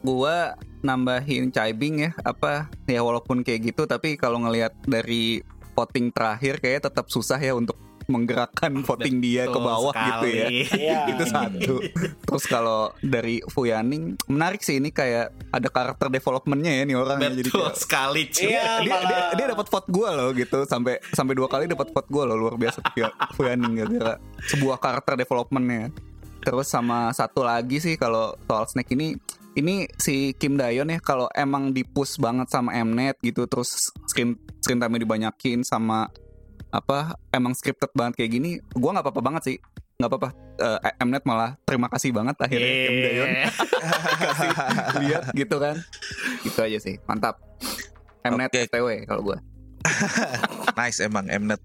gua nambahin Caibing ya apa ya walaupun kayak gitu tapi kalau ngelihat dari voting terakhir kayak tetap susah ya untuk menggerakkan voting dia ke Betul bawah gitu ya sekali. Iya. itu satu terus kalau dari Fuyaning menarik sih ini kayak ada karakter developmentnya ya nih orang ya. jadi Betul kayak, sekali cuy. Iya, dia dia, malah- dia dapat vote gue loh gitu sampai sampai dua kali dapat vote gue loh luar biasa Fuya- Fuyaning gara-gara sebuah karakter developmentnya terus sama satu lagi sih kalau soal Snake ini ini si Kim Dayon ya kalau emang dipush banget sama Mnet gitu terus screen screen time dibanyakin sama apa emang scripted banget kayak gini gua nggak apa-apa banget sih nggak apa-apa Eh, Mnet malah terima kasih banget akhirnya Kim Dayon Iya. kasih lihat gitu kan itu aja sih mantap Mnet Oke. TW kalau gua nice emang Mnet.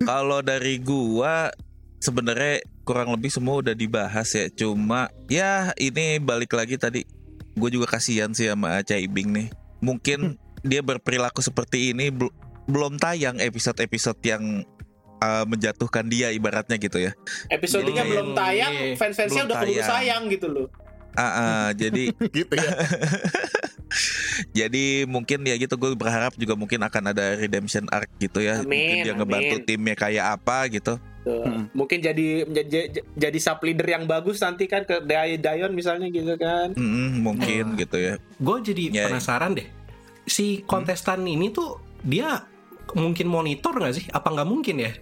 Kalau dari gua sebenarnya kurang lebih semua udah dibahas ya. Cuma ya ini balik lagi tadi gue juga kasihan sih sama Caibing nih. Mungkin dia berperilaku seperti ini belum tayang episode-episode yang uh, menjatuhkan dia ibaratnya gitu ya. Episodenya Belum. belum tayang, Iya. fans-fansnya Belum udah keburu sayang gitu loh. Ah, ah, jadi gitu ya jadi mungkin ya gitu gue berharap juga mungkin akan ada redemption arc gitu ya. Amin, mungkin dia ngebantu amin. timnya kayak apa gitu. Hmm. Mungkin jadi menjadi jadi sub leader yang bagus nanti kan ke Day- Dayon misalnya gitu kan. Mungkin Ah. gitu ya. Gue jadi Ya, penasaran deh. Si kontestan ini tuh dia mungkin monitor nggak sih? Apa nggak mungkin ya?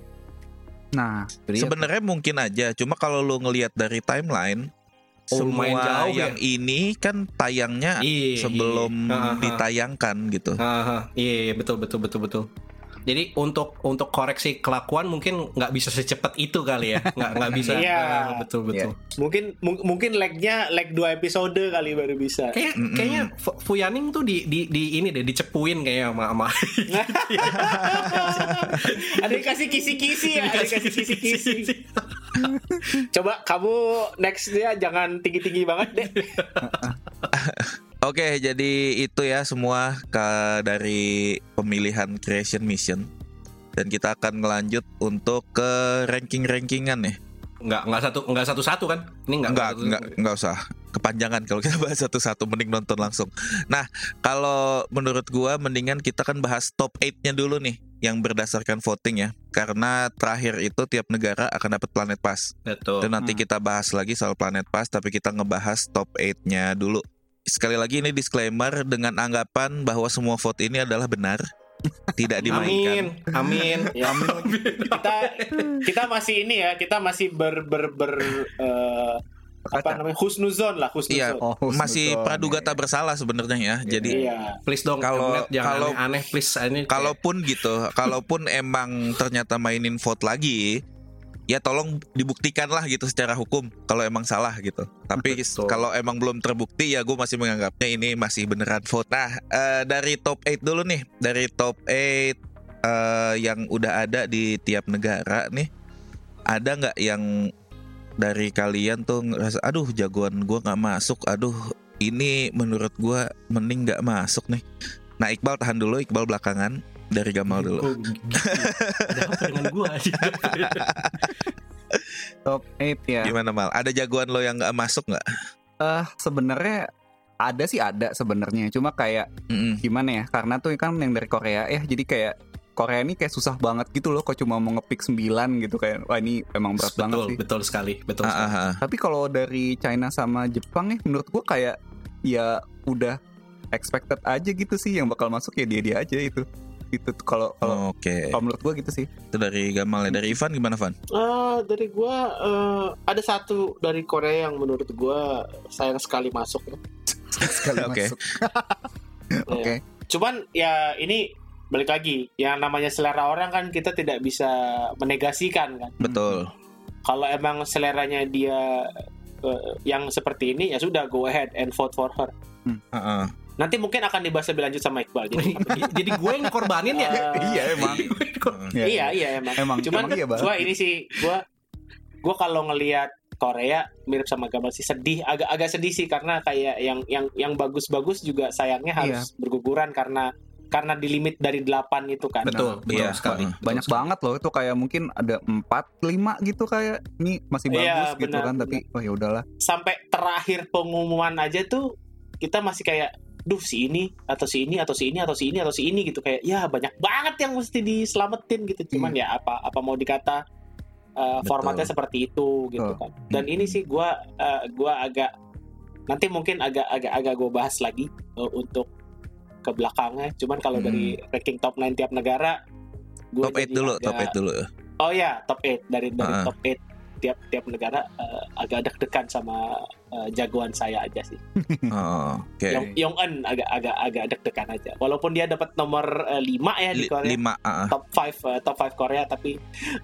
nah. Sebenarnya mungkin aja, cuma kalau lu ngelihat dari timeline Oh, semua jauh yang ini kan tayangnya Iya. sebelum iya. Haha. ditayangkan gitu. Iya, iya, betul betul betul betul. Jadi untuk untuk koreksi kelakuan mungkin nggak bisa secepat itu kali ya, nggak nggak bisa. Iya. Ah, betul betul. Mungkin mung- mungkin lag-nya lag dua episode kali baru bisa. Kayak Mm-mm. kayaknya Fu- Fuyaning tuh di di di ini deh dicepuin kayaknya sama sama. ada yang kasih kisi-kisi ya, ada yang kasih kisi-kisi. Coba kamu next ya jangan tinggi-tinggi banget deh. Oke, jadi itu ya semua ke dari pemilihan creation mission. Dan kita akan ngelanjut untuk ke ranking-rankingan nih. Nggak nggak satu nggak satu satu kan? Ini nggak Enggak, satu- enggak, enggak usah. Kepanjangan kalau kita bahas satu-satu mending nonton langsung. Nah, kalau menurut gua mendingan kita kan bahas top 8-nya dulu nih yang berdasarkan voting ya. Karena terakhir itu tiap negara akan dapat Planet Pass. Betul. Dan nanti Hmm. kita bahas lagi soal Planet Pass tapi kita ngebahas top 8-nya dulu. Sekali lagi ini disclaimer dengan anggapan bahwa semua vote ini adalah benar, tidak dimainkan. Amin, amin. Ya, kita kita masih ini ya, kita masih ber ber ber eh, apa namanya husnuzon lah Iya, husnuzon. Oh, Masih betul. praduga tak bersalah sebenarnya ya. Jadi Iya. Please dong, Kalau- kalau- aneh-aneh please ini. kalaupun gitu, kalaupun emang ternyata mainin vote lagi, ya tolong dibuktikan lah gitu secara hukum kalau emang salah gitu. Tapi kalau emang belum terbukti ya gue masih menganggapnya ini masih beneran vote. Nah eh, dari top 8 dulu nih, dari top 8 eh, yang udah ada di tiap negara nih, ada nggak yang dari kalian tuh ngerasa, aduh jagoan gue nggak masuk, aduh ini menurut gue mending nggak masuk nih. Nah Iqbal tahan dulu, Iqbal belakangan dari Gamal dulu. Kok gitu? Ada apa dengan gua? Top 8 ya. Gimana mal? Ada jagoan lo yang nggak masuk nggak? Eh sebenarnya ada sih ada sebenarnya. Cuma kayak Mm-mm. gimana ya? Karena tuh kan yang dari Korea ya. Jadi kayak Korea ini kayak susah banget gitu loh kok cuma mau ngepick 9 gitu kayak wah ini emang berat banget betul, sih. betul sekali, betul. Ah, sekali. ah, ah. Tapi kalau dari China sama Jepang nih menurut gua kayak ya udah expected aja gitu sih yang bakal masuk ya dia-dia aja itu. Itu tuh kalau kalau Oke, kalau menurut gua gitu sih. itu dari Gamal ya. Dari Ivan gimana Van? Eh, dari gua eh, ada satu dari Korea yang menurut gua sayang sekali masuk ya. Sekali Oke. masuk. Oke. Cuman ya ini balik lagi yang namanya selera orang kan kita tidak bisa menegasikan kan. Betul. Kalau emang seleranya dia eh, yang seperti ini ya sudah go ahead and vote for her. Ah, ah. Nanti mungkin akan dibahas lebih lanjut sama Iqbal. Jadi, Jadi gue yang korbanin ya. eh, Iya emang. Ya. iya iya emang. Emang Cuman emang iya gua ini sih gua gua kalau ngelihat Korea mirip sama Gamal sih sedih agak agak sedih sih karena kayak yang yang yang bagus-bagus juga sayangnya harus berguguran karena karena di limit dari 8 itu kan. Betul, betul Iya, sekali. banyak banget loh itu kayak mungkin ada 4 5 gitu kayak ini masih bagus Iya, gitu benar, kan tapi oh ya udahlah. Sampai terakhir pengumuman aja tuh kita masih kayak duh si ini atau si ini atau si ini atau si ini atau si ini gitu kayak ya banyak banget yang mesti diselamatin gitu cuman ya apa apa mau dikata uh, Betul. formatnya seperti itu gitu Betul. kan dan ini sih gua uh, gua agak nanti mungkin agak agak agak gue bahas lagi uh, untuk ke belakangnya cuman kalau Hmm. dari ranking top 9 tiap negara gua Top 8 jadi dulu, agak- top 8 dulu. oh ya top 8 dari dari Ah. top 8 tiap tiap negara uh, agak deg-degan sama uh, jagoan saya aja sih Oh, Oke. Yong Yong Eun agak agak agak deg-degan aja. Walaupun dia dapat nomor 5 ya di Korea. Lima. ah, ah. Top 5 top 5 Korea tapi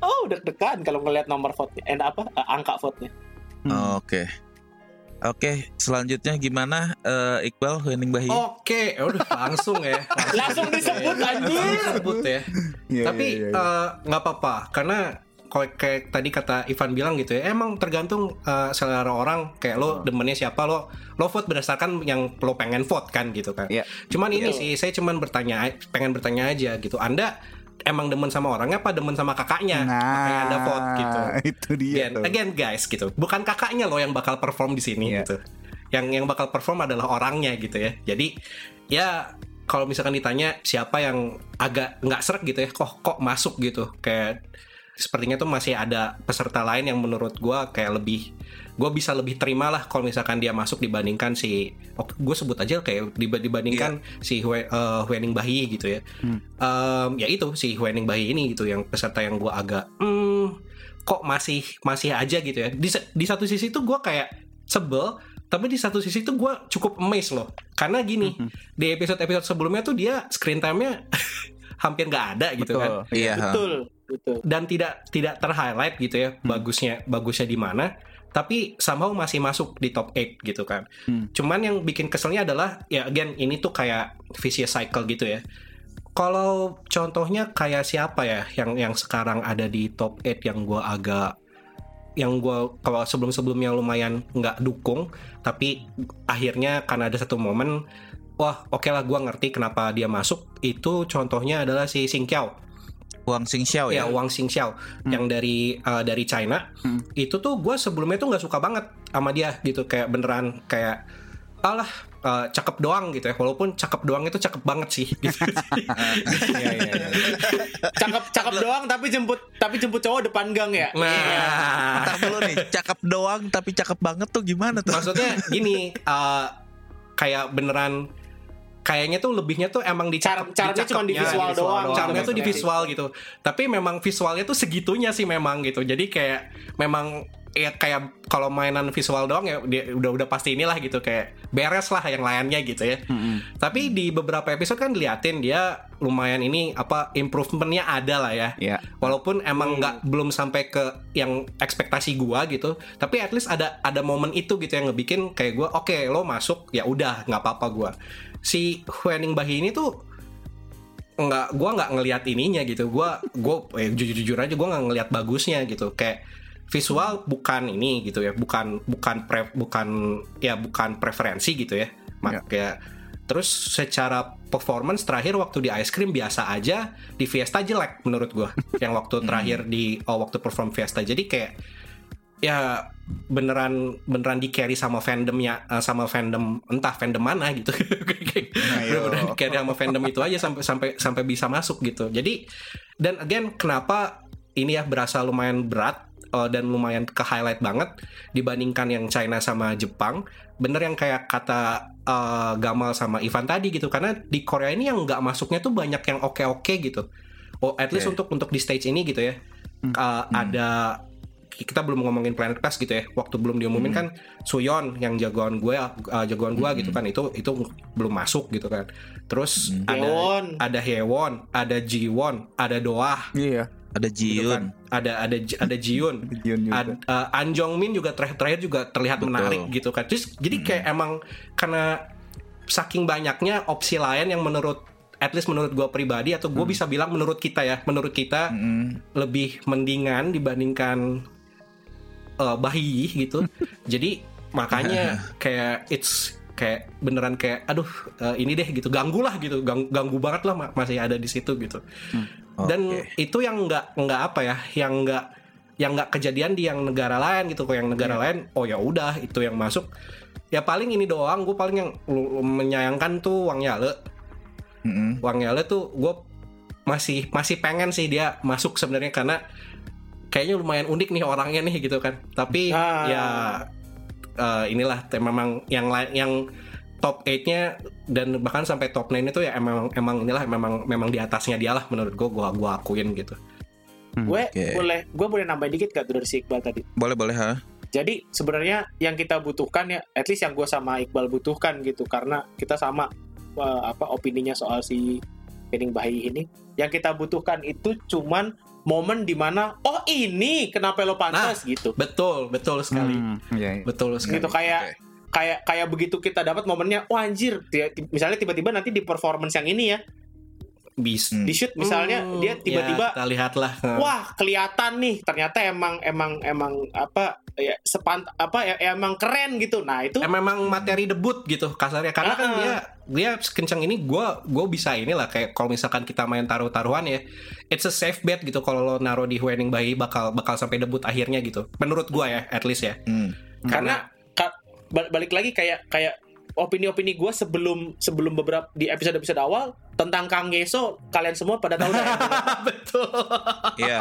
oh deg-degan kalau ngelihat nomor vote-nya. Eh apa? eh, angka vote-nya. Hmm. Oke. Oke, selanjutnya gimana eh, Iqbal Wening Bahi? Oke, ya udah langsung ya. Langsung disebut, ya. anjir. Langsung disebut ya. Iya, Tapi iya, iya. eh, nggak apa-apa karena kayak, kayak tadi kata Ivan bilang gitu ya, emang tergantung eh, selera orang. Kayak lo demennya siapa lo lo vote berdasarkan yang lo pengen vote kan gitu kan. Iya. Cuman ini Iya. sih saya cuman bertanya pengen bertanya aja gitu. Anda emang demen sama orangnya apa demen sama kakaknya? Makanya Anda vote gitu. Nah, itu dia Again, tuh. again guys gitu. Bukan kakaknya loh yang bakal perform di sini Iya. gitu. Yang yang bakal perform adalah orangnya gitu ya. Jadi ya kalau misalkan ditanya siapa yang agak nggak seret gitu ya, kok kok masuk gitu. Kayak sepertinya tuh masih ada peserta lain yang menurut gua kayak lebih gue bisa lebih terima lah kalau misalkan dia masuk dibandingkan si oh, gue sebut aja kayak diba- dibandingkan si Hue, eh, Huening Bahi gitu ya Hmm. Em, ya itu si Huening Bahi ini gitu yang peserta yang gue agak hmm, kok masih masih aja gitu ya di, di satu sisi tuh gue kayak sebel tapi di satu sisi tuh gue cukup amazed loh karena gini Mhm. di episode episode sebelumnya tuh dia screen time-nya hampir nggak ada gitu kan Betul. Iya. ha. Betul, betul. dan tidak tidak terhighlight gitu ya bagusnya bagusnya di mana tapi somehow masih masuk di top 8 gitu kan. Hmm. cuman yang bikin keselnya adalah ya again ini tuh kayak vicious cycle gitu ya. Kalau contohnya kayak siapa ya yang yang sekarang ada di top 8 yang gua agak yang gua kalau sebelum sebelumnya lumayan nggak dukung tapi akhirnya karena ada satu momen wah oke lah gua ngerti kenapa dia masuk. Itu contohnya adalah si Sing Kiao Wang Xingxiao ya ya. Wang Xingxiao yang dari uh, dari China Hmm. itu tuh gue sebelumnya tuh nggak suka banget sama dia gitu kayak beneran kayak alah uh, cakep doang gitu ya walaupun cakep doang itu cakep banget sih gitu. Iya iya iya. Cakep cakep doang tapi jemput tapi jemput cowok depan gang ya. nah Ntar dulu nih, cakep doang tapi cakep banget tuh gimana tuh? maksudnya gini uh, kayak beneran kayaknya tuh lebihnya tuh emang di Cara- caranya cuma di visual doang, caranya gitu tuh di visual gitu. Tapi memang visualnya tuh segitunya sih memang gitu. Jadi kayak memang ya kayak kalau mainan visual doang ya dia udah udah pasti inilah gitu kayak beres lah yang lainnya gitu ya. Mm-mm. tapi di beberapa episode kan diliatin dia lumayan ini apa improvementnya ada lah ya. Iya. walaupun emang nggak belum sampai ke yang ekspektasi gua gitu. Tapi at least ada ada momen itu gitu yang ngebikin kayak gua oke lo masuk ya udah nggak apa-apa gua si Huening Bahi ini tuh nggak gua nggak ngelihat ininya gitu. Gua gua eh, jujur jujur aja gua nggak ngelihat bagusnya gitu. Kayak visual bukan ini gitu ya. Bukan bukan pre, bukan ya bukan preferensi gitu ya. Mak- ya. terus secara performance terakhir waktu di ice cream biasa aja di Fiesta jelek menurut gua. Yang waktu terakhir di oh, waktu perform Fiesta. Jadi kayak ya beneran beneran di carry sama fandomnya eh, sama fandom entah fandom mana gitu. Beneran di carry sama fandom itu aja sampai sampai sampai bisa masuk gitu. Jadi dan again kenapa ini ya berasa lumayan berat eh, dan lumayan ke highlight banget dibandingkan yang China sama Jepang? Bener yang kayak kata eh, Gamal sama Ivan tadi gitu. Karena di Korea ini yang nggak masuknya tuh banyak yang oke oke gitu. Oh at least untuk untuk di stage ini gitu ya. Eh, ada kita belum ngomongin Planet Pass gitu ya waktu belum diumumin kan Suyon yang jagoan gue uh, jagoan gue gitu kan itu itu belum masuk gitu kan terus ada Hewon. ada Hewon ada Jiwon ada Doah Iya. Ada gitu kan. Jiun. ada ada ada Jiun Jion juga. Ad, uh, An Jong Min juga terakhir terakhir juga terlihat Betul. menarik gitu kan terus jadi kayak emang karena saking banyaknya opsi lain yang menurut at least menurut gue pribadi atau gue bisa bilang menurut kita ya menurut kita Mm-mm. lebih mendingan dibandingkan uh, bayi gitu. Jadi makanya kayak it's kayak beneran kayak aduh uh, ini deh gitu ganggu lah gitu Gang- ganggu banget lah ma- masih ada di situ gitu. Dan Oke. itu yang nggak nggak apa ya yang nggak yang nggak kejadian di yang negara lain gitu kok yang negara lain oh ya udah itu yang masuk ya paling ini doang gue paling yang menyayangkan tuh Wang Yale Mm-mm. Wang Yale tuh gue masih masih pengen sih dia masuk sebenarnya karena kayaknya lumayan unik nih orangnya nih gitu kan. Tapi Ah. ya eh, inilah memang yang lain yang top 8-nya dan bahkan sampai top 9 itu ya emang emang inilah memang memang di atasnya dia lah menurut gue gua gua akuin gitu. Gue Oke. boleh gue boleh nambahin dikit gak tuh dari si Iqbal tadi. Boleh boleh ha. Jadi sebenarnya yang kita butuhkan ya, at least yang gue sama Iqbal butuhkan gitu, karena kita sama eh, apa opininya soal si Pening Bayi ini. Yang kita butuhkan itu cuman momen di mana oh ini kenapa lo pantas gitu. Betul, betul sekali. Hmm, iya, iya. Betul sekali. Gitu kayak kayak kayak begitu kita dapat momennya, wah anjir, dia- misalnya tiba-tiba nanti di performance yang ini ya, Bis. Hmm. di shoot misalnya Hmm, dia tiba-tiba ya, kita lihatlah. wah kelihatan nih ternyata emang emang emang apa ya sepant apa ya emang keren gitu nah itu memang materi debut gitu kasarnya karena kan Ah. dia dia kencang ini gue gue bisa inilah kayak kalau misalkan kita main taruh-taruhan ya it's a safe bet gitu kalau lo naruh di Wedding Bayi bakal bakal sampai debut akhirnya gitu menurut gue ya at least ya Hmm. karena ka- bal- balik lagi kayak kayak opini-opini gue sebelum sebelum beberapa di episode-episode awal tentang Kang Yeso kalian semua pada tahu dah. Ya. betul. Iya.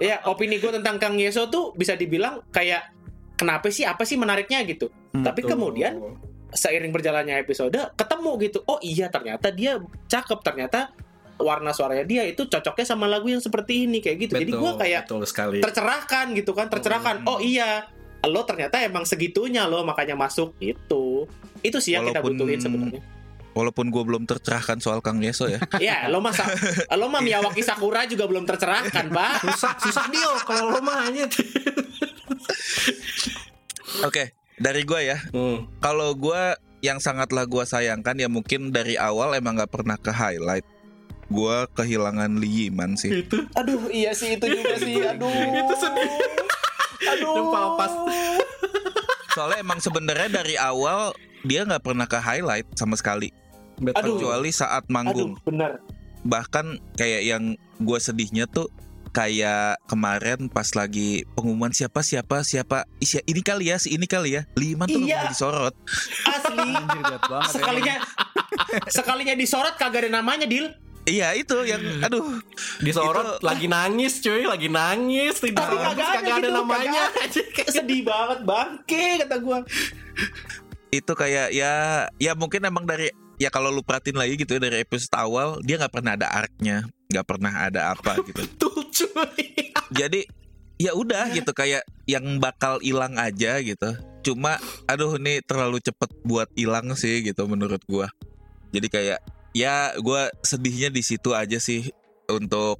ya opini gue tentang Kang Yeso tuh bisa dibilang kayak kenapa sih apa sih menariknya gitu. Hmm, tapi kemudian seiring berjalannya episode ketemu gitu. Oh iya ternyata dia cakep. Ternyata warna suaranya dia itu cocoknya sama lagu yang seperti ini kayak gitu. Jadi gue kayak betul sekali. tercerahkan gitu kan tercerahkan. Hmm. oh iya lo ternyata emang segitunya lo makanya masuk itu itu sih yang kita Walaupun- butuhin sebenarnya Walaupun gue belum tercerahkan soal Kang Yeso ya. ya lo masa lo mah Miyawaki Sakura juga belum tercerahkan pak susah susah deal kalau lo mah aja Oke, dari gue ya. hmm. Kalau gue yang sangatlah gue sayangkan ya mungkin dari awal emang nggak pernah ke highlight. Gue kehilangan Lee Yiman sih. itu aduh iya sih itu juga sih aduh Itu sedih. aduh Sumpah, pas. Soalnya emang sebenarnya dari awal dia nggak pernah ke highlight sama sekali. betul Aduh. Kecuali saat aduh manggung. benar bahkan kayak yang gue sedihnya tuh kayak kemarin pas lagi pengumuman siapa siapa siapa Isi- ini kali ya si ini kali ya lima tuh Iya. disorot Asli. Anjir ya. sekalinya sekalinya disorot kagak ada namanya, Dil. Iya itu yang aduh. Disorot lagi nangis cuy, lagi nangis, tidak Tapi kagak ada kagak ada gitu, namanya. Sedih banget, bangke kata gua. itu kayak ya ya mungkin emang dari ya kalau lu perhatiin lagi gitu ya dari episode awal dia nggak pernah ada arc-nya nggak pernah ada apa gitu. Betul cuy. jadi ya udah gitu kayak yang bakal hilang aja gitu. Cuma aduh ini terlalu cepet buat hilang sih gitu menurut gua. Jadi kayak ya gua sedihnya di situ aja sih untuk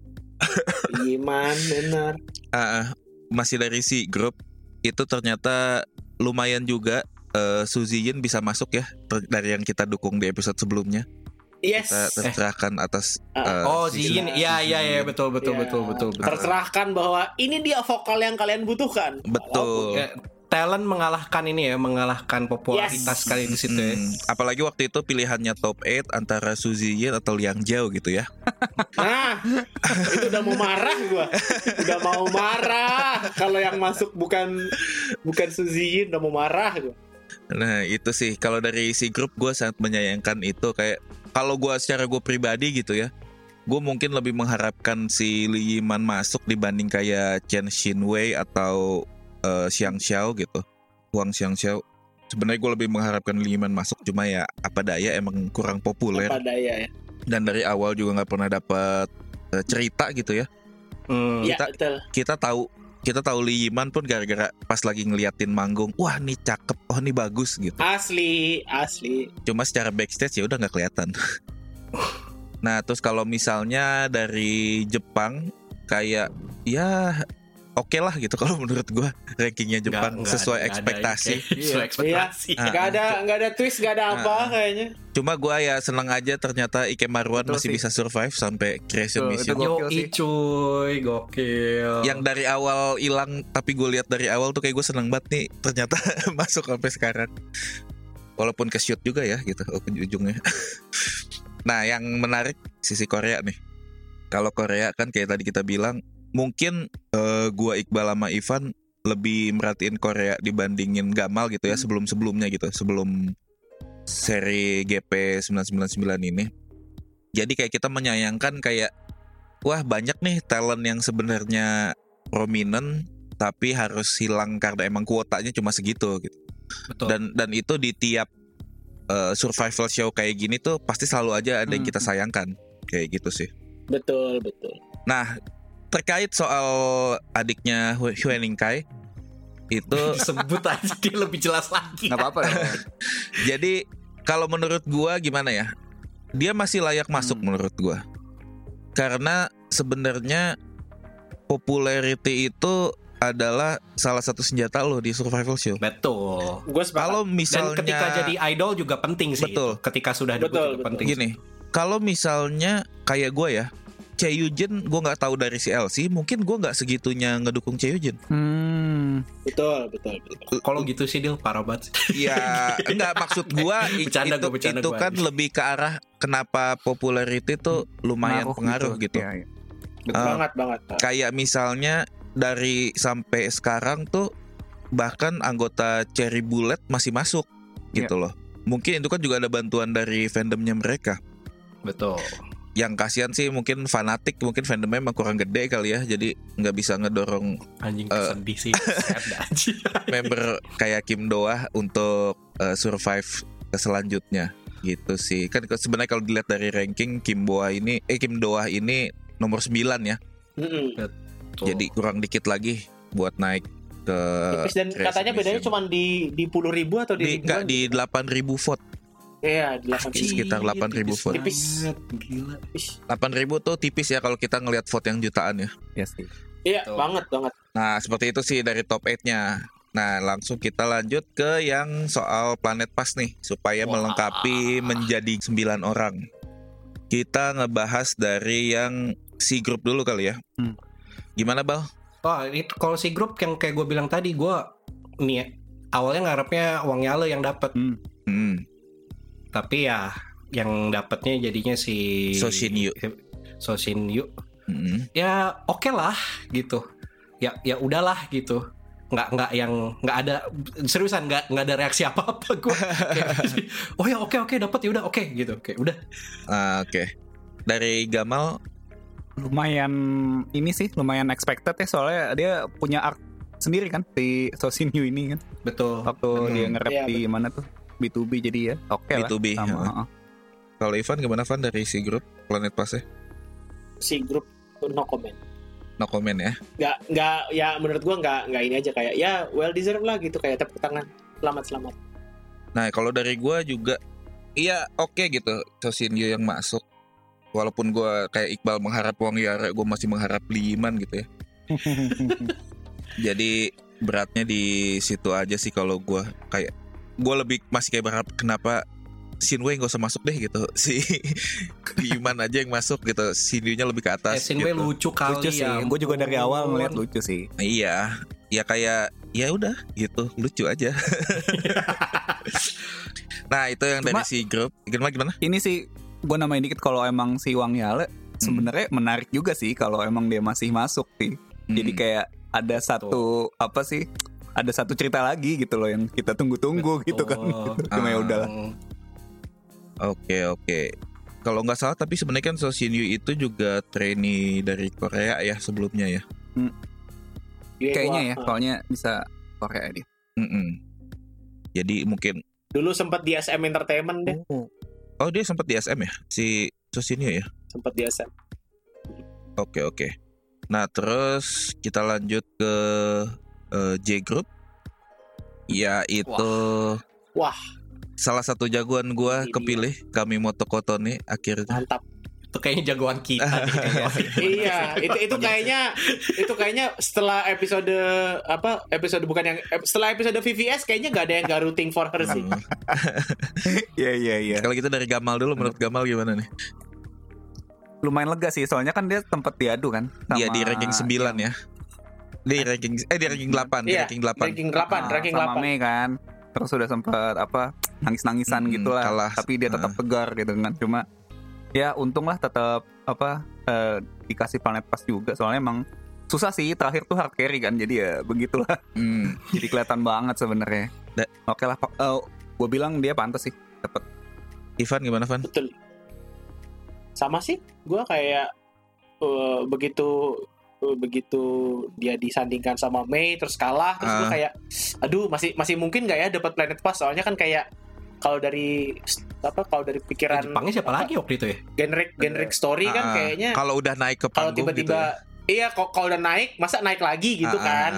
Iman benar. ah, masih dari si grup itu ternyata lumayan juga eh, Suzy Yin bisa masuk ya dari yang kita dukung di episode sebelumnya Yes. kita tercerahkan atas Ah, eh, Oh, si- Ziyin, iya iya iya betul betul Ya, betul betul betul. Tercerahkan bahwa ini dia vokal yang kalian butuhkan. betul Ya, talent mengalahkan ini ya, mengalahkan popularitas Yes. kali di situ ya. Hmm, apalagi waktu itu pilihannya top 8 antara Suzy Yin atau Liang Jiao gitu ya Nah, itu udah mau marah gua. Udah mau marah kalau yang masuk bukan bukan Suzy Yin, udah mau marah gua. Nah itu sih kalau dari si grup gue sangat menyayangkan itu kayak kalau gue secara gue pribadi gitu ya gue mungkin lebih mengharapkan si Li Yiman masuk dibanding kayak Chen Xinwei atau eh, Xiang Xiao gitu Huang Xiang Xiao sebenarnya gue lebih mengharapkan Li Yiman masuk cuma ya apa daya emang kurang populer Apa daya ya? dan dari awal juga nggak pernah dapat eh, cerita gitu ya Hmm. Kita- betul. kita tahu kita tahu Li Yiman pun gara-gara pas lagi ngeliatin manggung wah nih cakep oh nih bagus gitu Asli, asli. cuma secara backstage ya udah nggak kelihatan. nah terus kalau misalnya dari Jepang kayak ya oke lah gitu kalau menurut gua rankingnya Jepang nggak sesuai ada- nggak ada ekspektasi. ini kayak- Sesuai ekspektasi. Ah. Gak ada nggak ada twist, gak ada apa kayaknya. Cuma gua ya seneng aja ternyata Ike Marwan Betul masih sih. bisa survive sampai creation Betul, mission. Yo Gokil sih. cuy, gokil. Yang dari awal hilang tapi gue lihat dari awal tuh kayak gue seneng banget nih ternyata masuk sampai sekarang. Walaupun ke shoot juga ya gitu ujungnya. nah yang menarik sisi Korea nih. Kalau Korea kan kayak tadi kita bilang mungkin eh, gua Iqbal sama Ivan lebih merhatiin Korea dibandingin Gamal gitu ya sebelum-sebelumnya gitu sebelum seri GP 999 ini. Jadi kayak kita menyayangkan kayak wah banyak nih talent yang sebenarnya prominent tapi harus hilang karena emang kuotanya cuma segitu gitu. Betul. Dan dan itu di tiap eh, survival show kayak gini tuh pasti selalu aja ada yang kita Hmm. sayangkan kayak gitu sih. Betul, betul. Nah, terkait soal adiknya Hu- Huening Kai itu Sebut aja dia lebih jelas lagi. Nggak apa-apa ya. jadi kalau menurut gua gimana ya? Dia masih layak masuk Hmm. menurut gua. Karena sebenarnya popularity itu adalah salah satu senjata lo di survival show. Betul. Gue sepakat. Kalau Dan misalnya ketika jadi idol juga penting sih. Betul. itu. Ketika sudah debut Betul, juga betul. penting. gini, kalau misalnya kayak gue ya, Chae-Yujin gue nggak tahu dari si LC, mungkin gue nggak segitunya ngedukung Chae-Yujin. Hmm. betul, betul, betul. Kalau gitu sih dia parah banget. sih. Ya, enggak maksud Bercanda itu gua, bercanda itu gua. kan lebih ke arah kenapa popularity tuh lumayan pengaruh gitu. Iya, iya. Betul. Ah. banget, banget. Kayak misalnya dari sampai sekarang tuh bahkan anggota Cherry Bullet masih masuk gitu loh. Mungkin itu kan juga ada bantuan dari fandomnya mereka. Betul. Yang kasihan sih mungkin fanatik, mungkin fandomnya emang kurang gede kali ya, jadi nggak bisa ngedorong Anjing sedih sih. Member kayak Kim Doah untuk uh, survive ke selanjutnya gitu sih kan sebenarnya kalau dilihat dari ranking Kim Doah ini eh Kim Doah ini nomor 9 ya Mm-mm. Betul. jadi kurang dikit lagi buat naik ke Tipis dan katanya bedanya cuma di di puluh ribu atau di di, enggak di 8000 vote Iya, di delapan Di sekitar 8.000 vote. Tipis. Gila. 8000 tuh tipis ya kalau kita ngelihat vote yang jutaan ya Iya sih. Iya, banget banget. nah seperti itu sih dari top 8-nya Nah langsung kita lanjut ke yang soal planet pas nih Supaya Wah. melengkapi menjadi 9 orang Kita ngebahas dari yang si grup dulu kali ya Hmm. Gimana Bal? Oh, itu kalau si grup yang kayak gue bilang tadi, gue nih ya, awalnya ngarepnya Wang Yale yang dapat, Hmm. Hmm. Tapi ya yang dapatnya jadinya si So Shin Yu. Sosin Yu Mm-mm. ya oke lah gitu. Ya ya udahlah gitu. Nggak nggak yang nggak ada seriusan nggak nggak ada reaksi apa apa gue oh ya oke oke dapat ya udah oke gitu. Oke udah. Ah, Oke. Dari Gamal, lumayan ini sih lumayan expected ya soalnya dia punya arc sendiri kan si Sosinyu ini kan. Betul. Waktu Hmm. dia nge-rap Iya, di mana tuh B2B jadi ya oke lah B2B, sama, heeh. heeh. kalau Ivan gimana Van dari si grup Planet Pass si grup no comment No comment ya. nggak nggak ya menurut gua nggak nggak ini aja kayak ya well deserved lah gitu kayak tepuk tangan selamat selamat Nah kalau dari gua juga, iya oke gitu Sosinyo yang masuk. Walaupun gua kayak Iqbal mengharap Wang Yara, gue masih mengharap Liman gitu ya. Jadi beratnya di situ aja sih kalau gua kayak gue lebih masih kayak berharap kenapa Shinwei gak usah masuk deh gitu si Liman aja yang masuk gitu Shinyu-nya lebih ke eh, atas Shinwei gitu. lucu kali lucu sih ya gue juga dari awal ngeliat lucu sih Iya, ya kayak ya udah gitu, lucu aja. nah, itu yang dari Cuma- si grup. Gimana gimana? ini sih gue namain dikit kalau emang si Wang Yale sebenarnya menarik juga sih kalau emang dia masih masuk sih jadi Hmm. kayak ada satu apa sih ada satu cerita lagi gitu loh yang kita tunggu-tunggu gitu kan Betul. cuma ya Ah. udahlah Oke, oke. Kalau nggak salah tapi sebenarnya kan So Shin Yu itu juga trainee dari Korea ya sebelumnya ya. Yue kayaknya ya ah. soalnya bisa Korea dia Mm-mm. Jadi mungkin dulu sempat di SM Entertainment deh oh dia sempat di SM ya si So Shin Yu ya. sempat di SM Oke, oke. Nah, terus kita lanjut ke eh, J Group yaitu Wah. salah satu jagoan gua Ini dia. kepilih kami Motokotone akhirnya mantap itu kayaknya jagoan kita nih kayaknya. iya itu itu kayaknya itu kayaknya setelah episode apa episode bukan yang setelah episode VVS kayaknya nggak ada yang nggak rooting for her sih iya iya iya Kalau gitu dari Gamal dulu menurut Gamal gimana nih? lumayan lega sih soalnya kan dia tempat diadu kan Dia sama di ranking 9 ya. Di ranking eh di ranking 8, di Iya, ranking 8. ranking 8 Ah, ranking sama 8 Mei kan. Terus sudah sempat apa nangis-nangisan Hmm, gitu lah. kalah. tapi dia tetap Ah. tegar gitu kan. Cuma ya untung lah tetap apa eh, dikasih planet pas juga. Soalnya emang susah sih terakhir tuh hard carry kan. Jadi ya begitulah. Hmm. jadi kelihatan banget sebenarnya. Da- oke lah gue bilang dia pantas sih dapat Ivan gimana Van? betul. Sama sih. Gue kayak eh, begitu eh, begitu dia disandingkan sama Mei terus kalah terus gue Ah. kayak aduh masih masih mungkin nggak ya dapat planet pass soalnya kan kayak kalau dari apa kalau dari pikiran Jepangnya siapa apa, lagi waktu itu ya? generic generic story kan Ah, kayaknya kalau udah naik ke kalau panggung gitu tiba-tiba ya. iya kok kalau udah naik masa naik lagi gitu Ah, kan?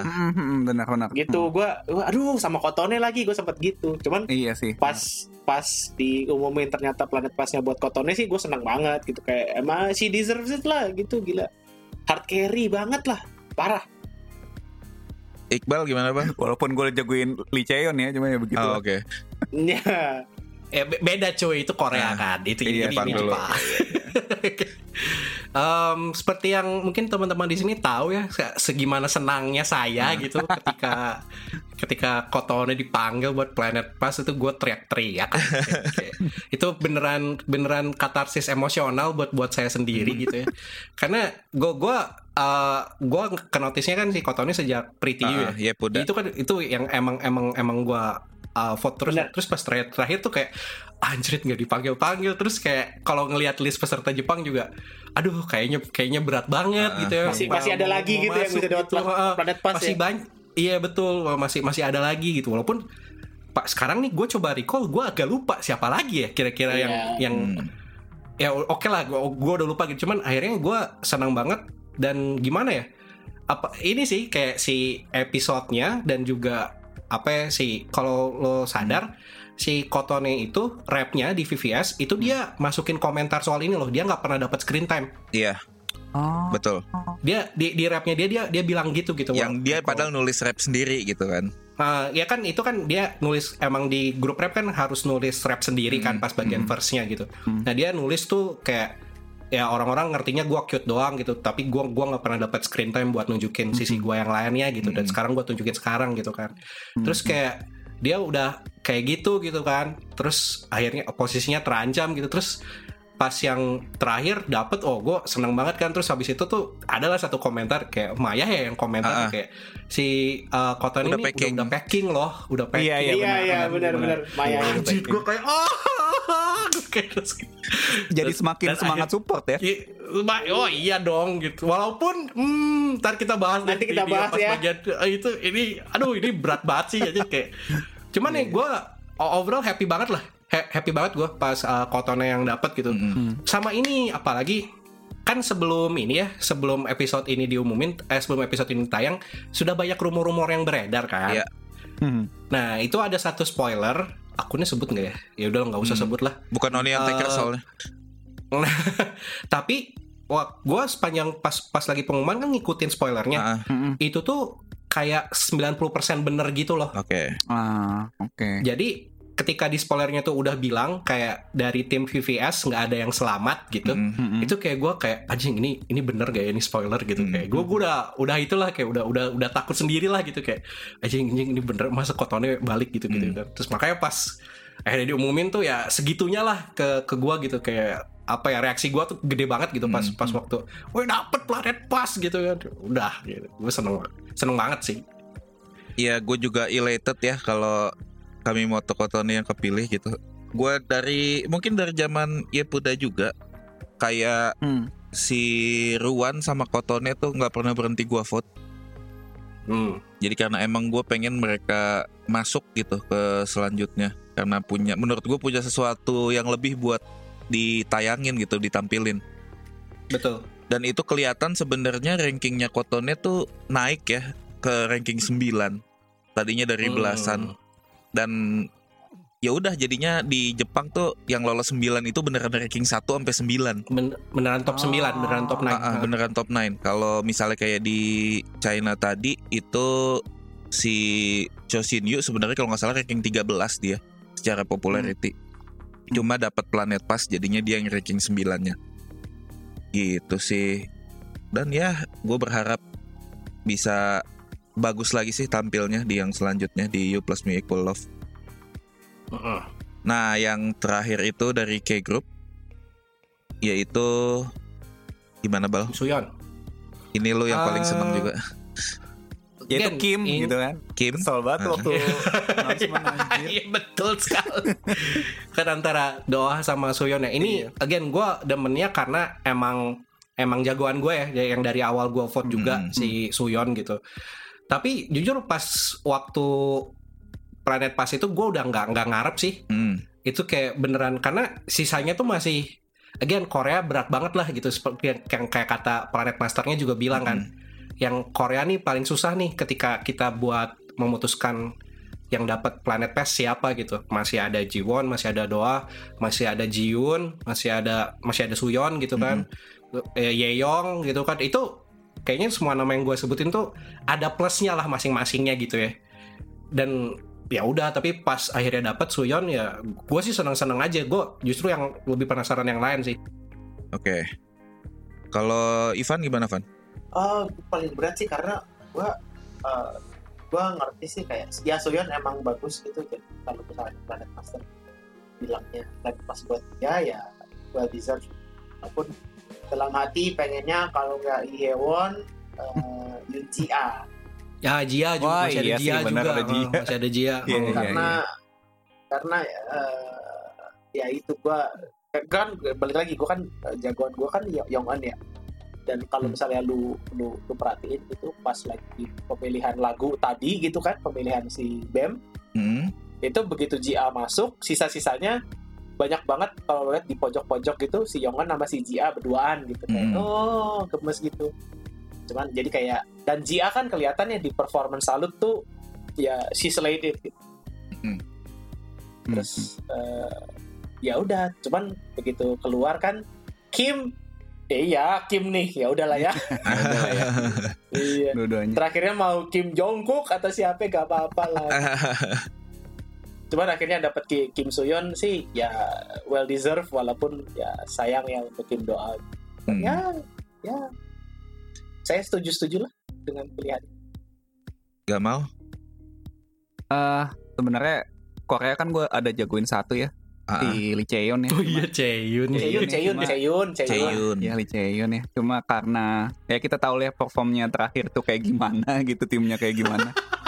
benar-benar gitu gue aduh sama kotone lagi gue sempet gitu. Cuman iya sih. pas pas diumumin ternyata planet pasnya buat kotone sih gue senang banget gitu kayak emang si deserves it lah gitu gila hard carry banget lah. Parah. Iqbal gimana Bang? walaupun gue jagoin Lee Cheon ya cuma ya begitu Oh, oke. ya. Eh, be- beda cuy itu Nah, Korea kan. Itu iya, ini, Jepang Em, seperti yang mungkin teman-teman di sini tahu ya se- segimana senangnya saya Nah. gitu ketika ketika Kotone dipanggil buat Planet Pass itu gue teriak-teriak itu beneran beneran katarsis emosional buat buat saya sendiri gitu ya karena gue gue gue kenotisnya kan si Kotone sejak Pretty ya Ah, Iya, udah. itu kan itu yang emang emang emang gua uh, vote terus Bener. terus pas terakhir, terakhir tuh kayak anjrit nggak dipanggil panggil terus kayak kalau ngelihat list peserta Jepang juga aduh kayaknya kayaknya berat banget Ah. gitu ya masih masih ada lagi gitu yang masuk bisa dapat gitu. Heeh. planet pass masih ya banyak iya betul masih masih ada lagi gitu walaupun pak sekarang nih gue coba recall gue agak lupa siapa lagi ya kira-kira yang Iya. yang Hmm. ya oke lah gue gua udah lupa gitu cuman akhirnya gue senang banget dan gimana ya apa ini sih kayak si episodenya dan juga apa ya si kalau lo sadar si Kotone itu rapnya di VVS itu dia masukin komentar soal ini loh dia nggak pernah dapat screen time Iya, oh betul. dia di di rapnya dia dia dia bilang gitu gitu Yang dia kok- padahal nulis rap sendiri gitu kan. Nah, ya kan itu kan dia nulis emang di grup rap kan harus nulis rap sendiri kan Hmm, pas bagian hmm. verse-nya gitu. Hmm. Nah, dia nulis tuh kayak ya orang-orang ngertinya gua cute doang gitu, tapi gua gua nggak pernah dapat screen time buat nunjukin sisi gua yang lainnya gitu dan Hmm. sekarang gua tunjukin sekarang gitu kan. Hmm. Terus kayak dia udah kayak gitu gitu kan. Terus akhirnya posisinya terancam gitu. Terus pas yang terakhir dapet oh gue seneng banget kan terus habis itu tuh adalah satu komentar kayak Maya ya yang komentar Ah, ah. kayak si uh, Cotton Udah ini packing. udah, udah packing loh udah packing Iya, Iya benar, iya benar. Maya. Anjir, gue kayak oh terus Jadi semakin dan semangat support ya. I- ma- oh iya dong gitu walaupun hmm, ntar kita bahas Nanti kita di- di bahas pas ya. bagian eh, itu ini aduh ini berat banget sih aja kayak cuman Iya, nih gue overall happy banget lah happy banget gue pas uh, kotonnya yang dapat gitu Mm-mm. sama ini apalagi kan sebelum ini ya sebelum episode ini diumumin eh sebelum episode ini tayang sudah banyak rumor-rumor yang beredar kan Iya. Hmm. nah itu ada satu spoiler akunnya sebut nggak ya ya udah nggak usah Hmm. sebut lah Bukan Only Taker Eh, soalnya. tapi wah gue sepanjang pas pas lagi pengumuman kan ngikutin spoilernya Ah, Hmm. itu tuh kayak 90% bener gitu loh Oke. Ah, oke. jadi ketika di spoilernya tuh udah bilang kayak dari tim VVS nggak ada yang selamat gitu Mm. Mm-mm. itu kayak gue kayak anjing ini ini bener gak ya ini spoiler gitu Hmm. kayak gue udah udah itulah kayak udah udah udah takut sendiri lah gitu kayak anjing anjing ini bener masa kotonnya balik gitu gitu Hmm. terus makanya pas akhirnya diumumin tuh ya segitunya lah ke ke gue gitu kayak apa ya reaksi gue tuh gede banget gitu pas Hmm. pas waktu woi dapet planet pas gitu kan udah gitu gue seneng seneng banget sih Iya, gue juga elated ya kalau kami Moto Kotone yang kepilih gitu. Gue dari mungkin dari zaman Yepuda juga kayak Hmm. si Ruan sama Kotone tuh nggak pernah berhenti gue vote. hmm. Jadi karena emang gue pengen mereka masuk gitu ke selanjutnya karena punya menurut gue punya sesuatu yang lebih buat ditayangin gitu, ditampilin. betul Dan itu kelihatan sebenarnya rankingnya Kotone tuh naik ya ke ranking 9. Tadinya dari Hmm. Dan ya udah jadinya di Jepang tuh yang lolos 9 itu beneran ranking 1 sampai 9. Ben- beneran top 9 beneran top 9 Ah, ah, beneran top 9. Kalau misalnya kayak di China tadi itu si Cho Shin Yu sebenarnya kalau nggak salah ranking 13 dia secara popularity. Cuma dapat Planet Pass jadinya dia yang ranking 9-nya. Gitu sih. Dan ya gue berharap bisa bagus lagi sih tampilnya di yang selanjutnya di You Plus Me Equal Love. Heeh. Nah, yang terakhir itu dari K Group yaitu gimana Bal? Suyon Ini lo yang paling Eh, seneng juga. Ya itu Again, Kim in- gitu kan. Kim. Kesel banget Ah. waktu. Iya betul sekali. kan antara Doa sama Suyon ya. Ini again gue demennya karena emang emang jagoan gue ya yang dari awal gue vote juga Mm-mm. si Suyon gitu. Tapi jujur pas waktu Planet Pass itu gue udah nggak nggak ngarep sih. Hmm. Itu kayak beneran karena sisanya tuh masih again Korea berat banget lah gitu seperti yang- yang kayak kata Planet Masternya juga bilang kan yang Korea nih paling susah nih ketika kita buat memutuskan yang dapat Planet Pass siapa gitu. Masih ada Jiwon, masih ada Doa, masih ada Jiun, masih ada masih ada Suyon gitu kan. Eh, Yeong gitu kan. Itu kayaknya semua nama yang gue sebutin tuh ada plusnya lah masing-masingnya gitu ya. Dan ya udah tapi pas akhirnya dapat Suyon ya gue sih seneng-seneng aja. Gue justru yang lebih penasaran yang lain sih. Oke. Kalau Ivan gimana, Van? Oh, paling berat sih karena gua eh, gua ngerti sih kayak ya Soyeon emang bagus gitu jadi kalau misalnya Planet Master bilangnya Planet Master buat dia ya well deserved walaupun dalam hati pengennya kalau nggak Iewon uh, Yun A Ya Jia juga Wah, masih ada iya sih, Jia juga ada Jia. Oh, masih ada Jia. Iya, Oh. iya. karena karena eh, ya itu gua kan balik lagi gua kan eh, jagoan gua kan Yong Eun ya dan kalau Hmm. misalnya lu lu lu perhatiin itu pas lagi pemilihan lagu tadi gitu kan pemilihan si Bem Hmm. itu begitu JA masuk sisa-sisanya banyak banget kalau lihat di pojok-pojok gitu si Yongan sama si JA berduaan gitu kayak Hmm. oh gemes gitu cuman jadi kayak dan JA kan kelihatannya di performance salut tuh ya she slayed it gitu. Hmm. terus eh, ya udah cuman begitu keluar kan Kim eh, iya Kim nih ya udahlah ya Udah lah ya. iya Dua-duanya. terakhirnya mau Kim Jongkook atau siapa gak apa-apa lah cuman akhirnya dapat Ki- Kim Suyon sih ya well deserved walaupun ya sayang ya untuk Kim Doa Hmm. ya ya saya setuju setuju lah dengan pilihan Gak mau? Eh, sebenarnya Korea kan gue ada jagoin satu ya. Ah, si Lee Cheon ya. Oh iya Ceyun. Ceyun, Ceyun, Cuma- Ceyun, Ceyun. Ceyun. Ya Lee Cheon ya. Cuma karena ya kita tahu lah ya performnya terakhir tuh kayak gimana gitu timnya kayak gimana.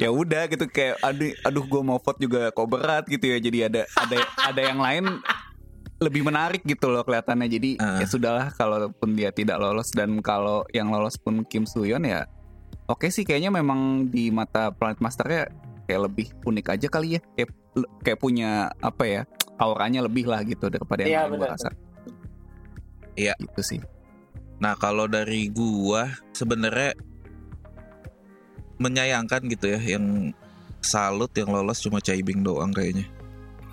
ya udah gitu kayak aduh aduh gue mau vote juga kok berat gitu ya. Jadi ada ada ada yang lain lebih menarik gitu loh kelihatannya. Jadi Ah. ya sudahlah kalaupun dia tidak lolos dan kalau yang lolos pun Kim Suyon ya oke sih kayaknya memang di mata Planet Masternya kayak lebih unik aja kali ya. Kayak kayak punya apa ya auranya lebih lah gitu daripada yang Iya, lain gue benar. rasa. Iya. Gitu sih. Nah kalau dari gua sebenarnya menyayangkan gitu ya yang salut yang lolos cuma Caibing doang kayaknya.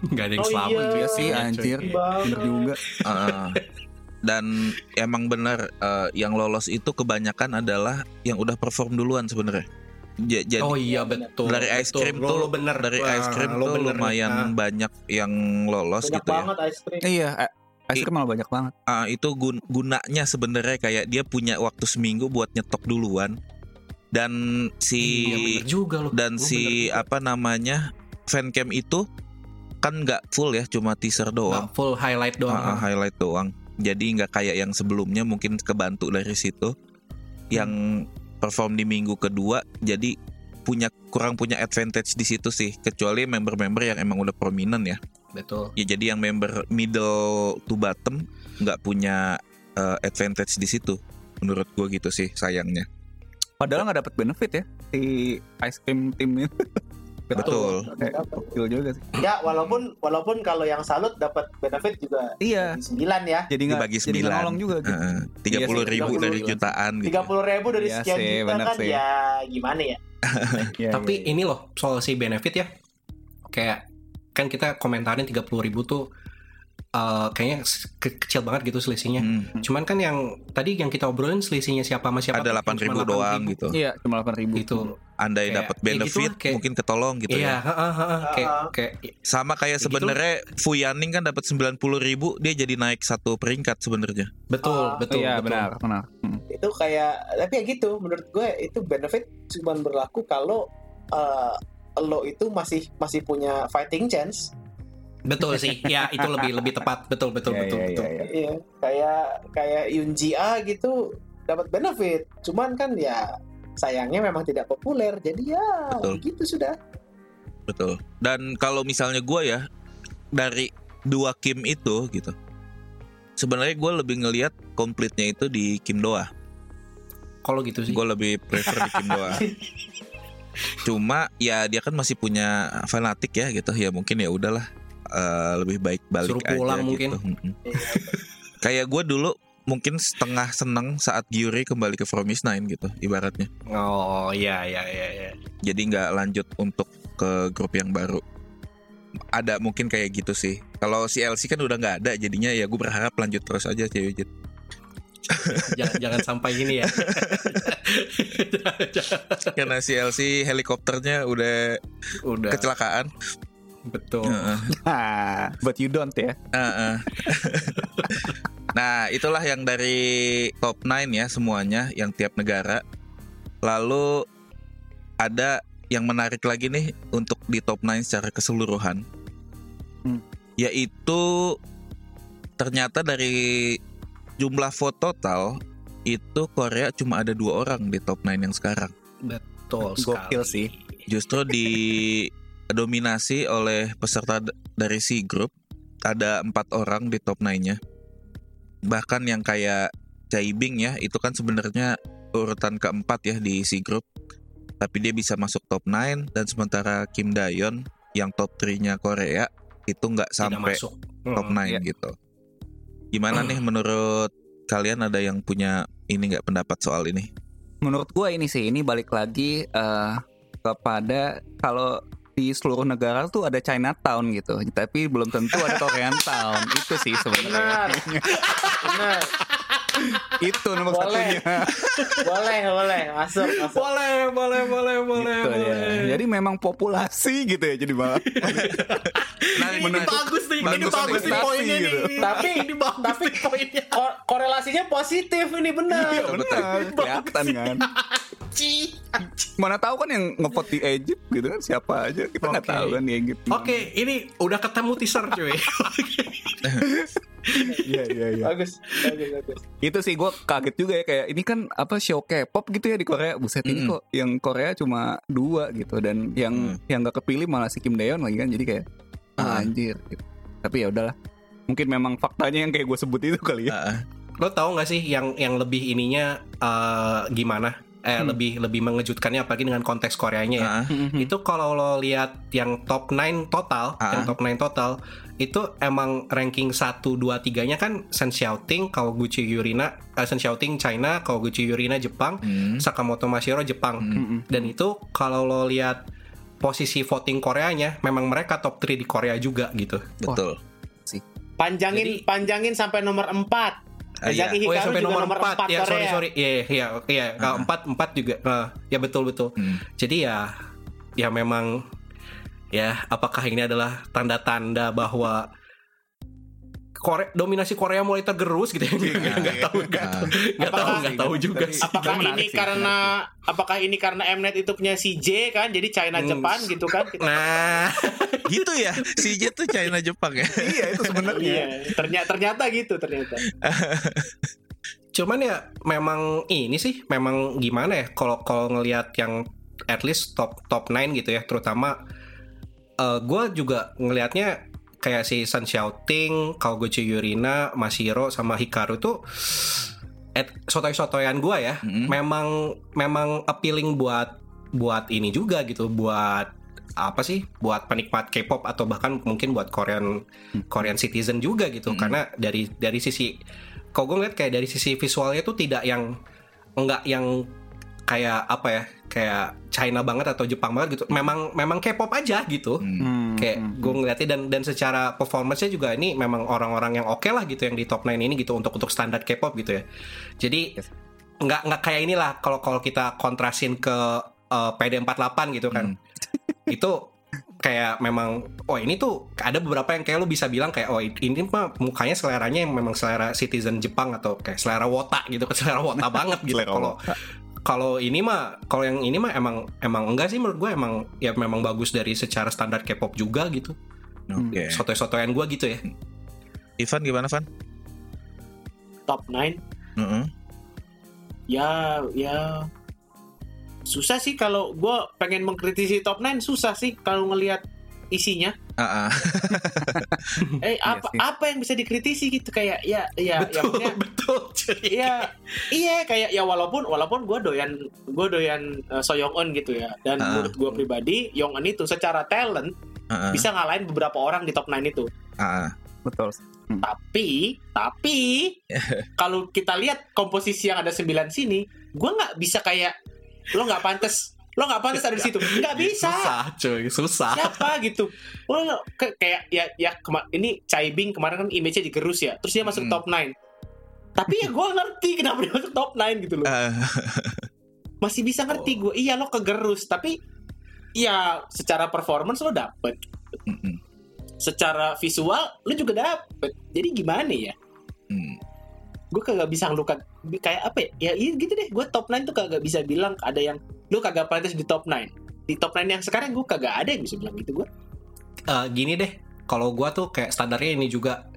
Gak ada yang Oh selamat iya. Iya sih Iya, anjir. Bener juga. Heeh. dan emang benar eh, yang lolos itu kebanyakan adalah yang udah perform duluan sebenarnya. Ja- Jadi Oh iya betul. dari ice betul. cream Lo- tuh lo bener. dari ice cream lo tuh bener. lumayan Ah. banyak yang lolos Banyak gitu ya. banget ice cream. Iya, ice cream malah banyak banget. Ah, itu gun- gunanya sebenarnya kayak dia punya waktu seminggu buat nyetok duluan dan si Iya juga lo. dan Lo si bener. apa namanya fancam itu kan nggak full ya cuma teaser doang Nggak full highlight doang. Ah, ah, highlight doang jadi nggak kayak yang sebelumnya mungkin kebantu dari situ yang perform di minggu kedua jadi punya kurang punya advantage di situ sih kecuali member-member yang emang udah prominent ya Betul. ya jadi yang member middle to bottom nggak punya eh, advantage di situ menurut gue gitu sih sayangnya Padahal nggak dapat benefit ya si ice cream tim ini. betul Kayak gokil juga sih. Ya, walaupun walaupun kalau yang salut dapat benefit juga Iya. di 9 ya. Jadi nggak Dibagi jadi nggak sembilan. nolong juga gitu. tiga puluh ribu 30 dari ribu. jutaan gitu 30 ribu dari Iya sekian sih, juta kan sih. ya gimana ya? Iya, Tapi iya, iya. ini loh soal si benefit ya. Kayak kan kita komentarin 30 ribu tuh eh, kayaknya ke- kecil banget gitu selisihnya. Hmm. Cuman kan yang tadi yang kita obrolin selisihnya siapa sama siapa ada delapan ribu doang 8.000. gitu Iya, cuma 8 ribu. Gitu. andai dapat ya gitu benefit lah, kayak- mungkin ketolong gitu iya, ya heeh, heeh, kayak kayak sama kayak Ya gitu. sebenarnya Fuyaning kan dapat sembilan puluh ribu dia jadi naik satu peringkat sebenarnya betul, Ah. betul, Iya, betul. benar, benar. Hmm. Itu kayak tapi ya gitu menurut gue itu benefit cuma berlaku kalau eh, lo itu masih masih punya fighting chance. Betul sih. Ya, itu lebih lebih tepat. Betul, betul, Iya, betul, iya, betul. iya, iya. Iya, kayak kayak Yunji A gitu dapat benefit. Cuman kan ya sayangnya memang tidak populer. Jadi ya Betul. gitu sudah. betul dan kalau misalnya gue ya dari dua Kim itu gitu sebenarnya gue lebih ngelihat komplitnya itu di Kim Doa Kalau gitu sih. gue lebih prefer di Kim Doa cuma ya dia kan masih punya fanatik ya gitu ya mungkin ya udahlah eh, lebih baik balik Suruh aja pulang gitu mungkin. Mm-mm. Iya. kayak gue dulu mungkin setengah seneng saat Gyuri kembali ke From Is Nine gitu ibaratnya Oh, iya, iya, iya, iya. jadi nggak lanjut untuk ke grup yang baru ada mungkin kayak gitu sih kalau si LC kan udah nggak ada jadinya ya gue berharap lanjut terus aja cewek jangan, jangan sampai gini ya. karena si LC helikopternya udah Udah. kecelakaan Betul. Heeh. Ah, but you don't ya. Heeh. nah itulah yang dari top 9 ya semuanya yang tiap negara lalu ada yang menarik lagi nih untuk di top 9 secara keseluruhan Hmm. yaitu ternyata dari jumlah vote total itu Korea cuma ada dua orang di top 9 yang sekarang Betul Gokil sekali. sih. justru didominasi oleh peserta dari si grup ada empat orang di top 9-nya bahkan yang kayak Caibing ya itu kan sebenarnya urutan keempat ya di si grup tapi dia bisa masuk top 9 dan sementara Kim Dayon yang top 3-nya Korea itu nggak sampai masuk. top Hmm. 9 iya. gitu gimana nih menurut kalian ada yang punya ini nggak pendapat soal ini Menurut gua ini sih ini balik lagi eh, kepada kalau di seluruh negara tuh ada Chinatown gitu, tapi belum tentu ada Korean Town. Itu sih sebenarnya. Benar. Benar. Itu nomor Boleh. satunya. boleh, boleh. Masuk, masuk. Boleh, boleh, boleh, boleh, Gitu ya. boleh. Jadi memang populasi gitu ya jadi malah. nah ini menurut bagus nih, ini bagus nih poinnya nih. gitu. Tapi ini bagus tapi nih poinnya. ko- korelasinya positif ini benar. Iya benar. Kelihatan kan. Mana tahu kan yang ngevote di Egypt gitu kan siapa aja kita nggak Oke. tahu kan di Egypt. Oke, ini udah ketemu teaser cuy. Iya iya iya. bagus bagus bagus Itu sih gue kaget juga ya kayak ini kan apa show K-pop gitu ya di Korea. Buset ini Mm. kok yang Korea cuma dua gitu dan yang Mm. yang gak kepilih malah si Kim Daeon lagi kan jadi kayak ah, Ah. anjir gitu. Tapi ya udahlah. Mungkin memang faktanya yang kayak gue sebut itu kali ya. Ah. Lo tahu nggak sih yang yang lebih ininya eh, gimana? Eh Hmm. lebih lebih mengejutkannya apalagi dengan konteks Koreanya ya. Ah. Itu kalau lo lihat yang top 9 total, Ah. yang top 9 total itu emang ranking 1 2 3-nya kan Sen Xiaoting, Kawaguchi Yurina, eh, Sen Xiaoting China, Kawaguchi Yurina Jepang, Hmm. Sakamoto Mashiro Jepang. Hmm. Mm-mm. Dan itu kalau lo lihat posisi voting Koreanya, memang mereka top 3 di Korea juga gitu. Betul. panjangin Jadi- panjangin sampai nomor 4 Ah, iya. Miyazaki Oh ya Hikaru sampai juga nomor, nomor 4 4 ya Korea. sorry sorry iya iya iya kalau Ah. empat empat juga Eh, ya betul betul Hmm. jadi ya ya memang ya apakah ini adalah tanda-tanda bahwa Korea, dominasi Korea mulai tergerus gitu ya nggak nggak tahu nggak Ah. tahu nggak tahu nggak tahu juga sih Apakah Itu menarik ini sih, karena apakah ini karena Mnet itu punya si J kan jadi China Hmm. Jepang gitu kan kita nah gitu ya. Jet tuh China Jepang ya. iya itu sebenarnya. Iya, ternyata ternyata gitu ternyata. cuman ya memang ini sih memang gimana ya kalau kalau ngelihat yang at least top top 9 gitu ya terutama gue juga ngelihatnya kayak si Sun Xiaoting, Kaoguchi Yurina, Mashiro sama Hikaru tuh at sotoy-sotoyan gue ya Mm-mm. memang memang appealing buat buat ini juga gitu buat apa sih buat penikmat K-pop atau bahkan mungkin buat Korean Korean citizen juga gitu Mm. karena dari dari sisi kalau gue ngeliat kayak dari sisi visualnya tuh tidak yang enggak yang kayak apa ya kayak China banget atau Jepang banget gitu. Memang memang K-pop aja gitu. Hmm. Hmm, kayak hmm, gue ngeliatnya dan dan secara performance-nya juga ini memang orang-orang yang oke lah gitu yang di top 9 ini gitu untuk untuk standar K-pop gitu ya. Jadi Yes. nggak nggak kayak inilah kalau kalau kita kontrasin ke eh, PD48 gitu kan. Itu kayak memang oh ini tuh ada beberapa yang kayak lu bisa bilang kayak oh ini mah mukanya seleranya yang memang selera citizen Jepang atau kayak selera wota gitu selera wota banget gitu kalau kalau ini mah kalau yang ini mah emang emang enggak sih menurut gue emang ya memang bagus dari secara standar K-pop juga gitu Oke. sotoy-sotoyan gue gitu ya Ivan gimana, Van? Top 9 Heeh. ya ya susah sih kalau gue pengen mengkritisi top 9 susah sih kalau ngelihat isinya Ah, ah. eh Iya apa sih. apa yang bisa dikritisi gitu kayak ya ya ya betul maksudnya betul cuy. Iya, iya kayak ya walaupun walaupun gue doyan gue doyan uh, So Young Eun gitu ya. Dan Ah. menurut gue pribadi Young Eun itu secara talent Ah, ah. bisa ngalahin beberapa orang di top 9 itu. Ah, ah. betul. Tapi tapi kalau kita lihat komposisi yang ada 9 sini, gue nggak bisa kayak lo nggak pantas lo nggak pantas ada di situ. Nggak bisa. Susah cuy. Susah. Siapa gitu? Lo lo- ke- kayak ya ya kema- ini Chai Bing kemarin kan image-nya digerus ya terus dia masuk Hmm. top 9 tapi ya gue ngerti kenapa dia masuk top 9 gitu loh. Ah, masih bisa ngerti gue iya lo kegerus tapi ya secara performance lo dapet. Mm-mm. secara visual lo juga dapet. Jadi gimana ya? Hmm. gue kagak bisa ngelukat kayak apa ya? Ya iya gitu deh. Gue top 9 tuh kagak bisa bilang ada yang lu kagak pantas di top 9 di top 9 yang sekarang gue kagak ada yang bisa bilang gitu gue Eh, gini deh. Kalau gua tuh kayak standarnya ini juga.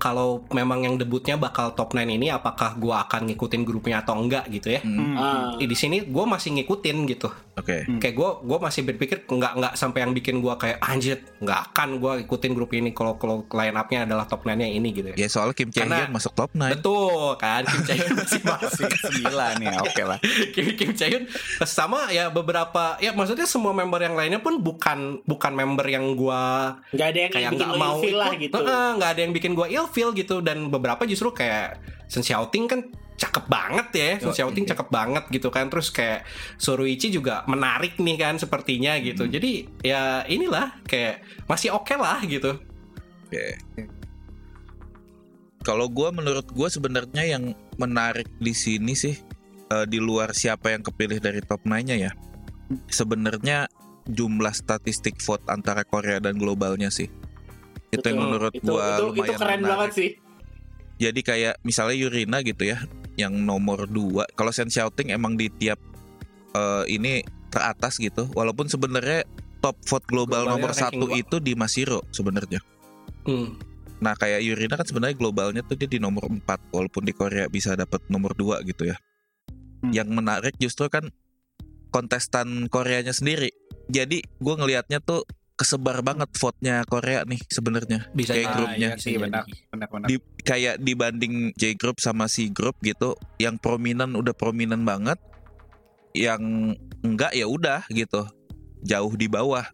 Kalau memang yang debutnya bakal top 9 ini apakah gua akan ngikutin grupnya atau enggak gitu ya? Hmm. Eh, di sini gue masih ngikutin gitu Oke. Hmm. kayak gue gue masih berpikir nggak nggak sampai yang bikin gue kayak anjir nggak akan gue ikutin grup ini kalau kalau line upnya adalah top 9 nya ini gitu ya Ya soalnya Kim Chae Hyun masuk top 9. betul kan Kim Chae Hyun masih masuk Sembilan ya, oke lah. Kim, Kim Chae Hyun sama ya beberapa ya maksudnya semua member yang lainnya pun bukan bukan member yang gue nggak ada yang kayak nggak mau lah ikut. gitu Heeh, nggak ada yang bikin gue ilfeel gitu dan beberapa justru kayak Sen Xiaoting kan cakep banget ya Yo, Xiaoting iya. cakep banget gitu kan terus kayak Suruichi juga menarik nih kan sepertinya gitu Hmm. jadi ya inilah kayak masih oke lah gitu Oke. Kalau gua menurut gua sebenarnya yang menarik di sini sih eh, di luar siapa yang kepilih dari top 9-nya ya. Sebenarnya jumlah statistik vote antara Korea dan globalnya sih. Itu yang menurut itu, lumayan itu keren menarik. banget sih Jadi kayak misalnya Yurina gitu ya, yang nomor 2. Kalau Sen Shouting emang di tiap eh, ini teratas gitu. Walaupun sebenarnya top vote global Globalnya nomor satu dua. itu di Masiro sebenarnya. Hmm. Nah kayak Yurina kan sebenarnya globalnya tuh dia di nomor 4 walaupun di Korea bisa dapat nomor 2 gitu ya. Hmm. Yang menarik justru kan kontestan Koreanya sendiri. Jadi gue ngelihatnya tuh kesebar banget vote-nya Korea nih sebenarnya. Bisa Kayak grupnya. iya sih Bisa benar benar benar Di, kayak dibanding J group sama C group gitu, yang prominent udah prominent banget, yang enggak ya udah gitu, jauh di bawah.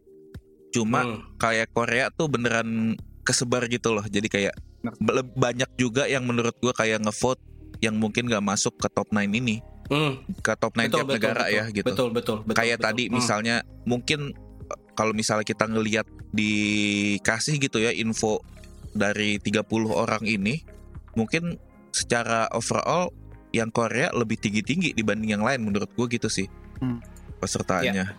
Cuma Hmm. kayak Korea tuh beneran kesebar gitu loh. Jadi kayak be- banyak juga yang menurut gua kayak ngevote yang mungkin gak masuk ke top 9 ini, Hmm. ke top 9 tiap negara betul, ya gitu. Betul, betul, betul. kayak betul. tadi Hmm. misalnya mungkin kalau misalnya kita ngelihat dikasih gitu ya info dari 30 orang ini mungkin secara overall yang Korea lebih tinggi-tinggi dibanding yang lain menurut gue gitu sih Hmm. pesertanya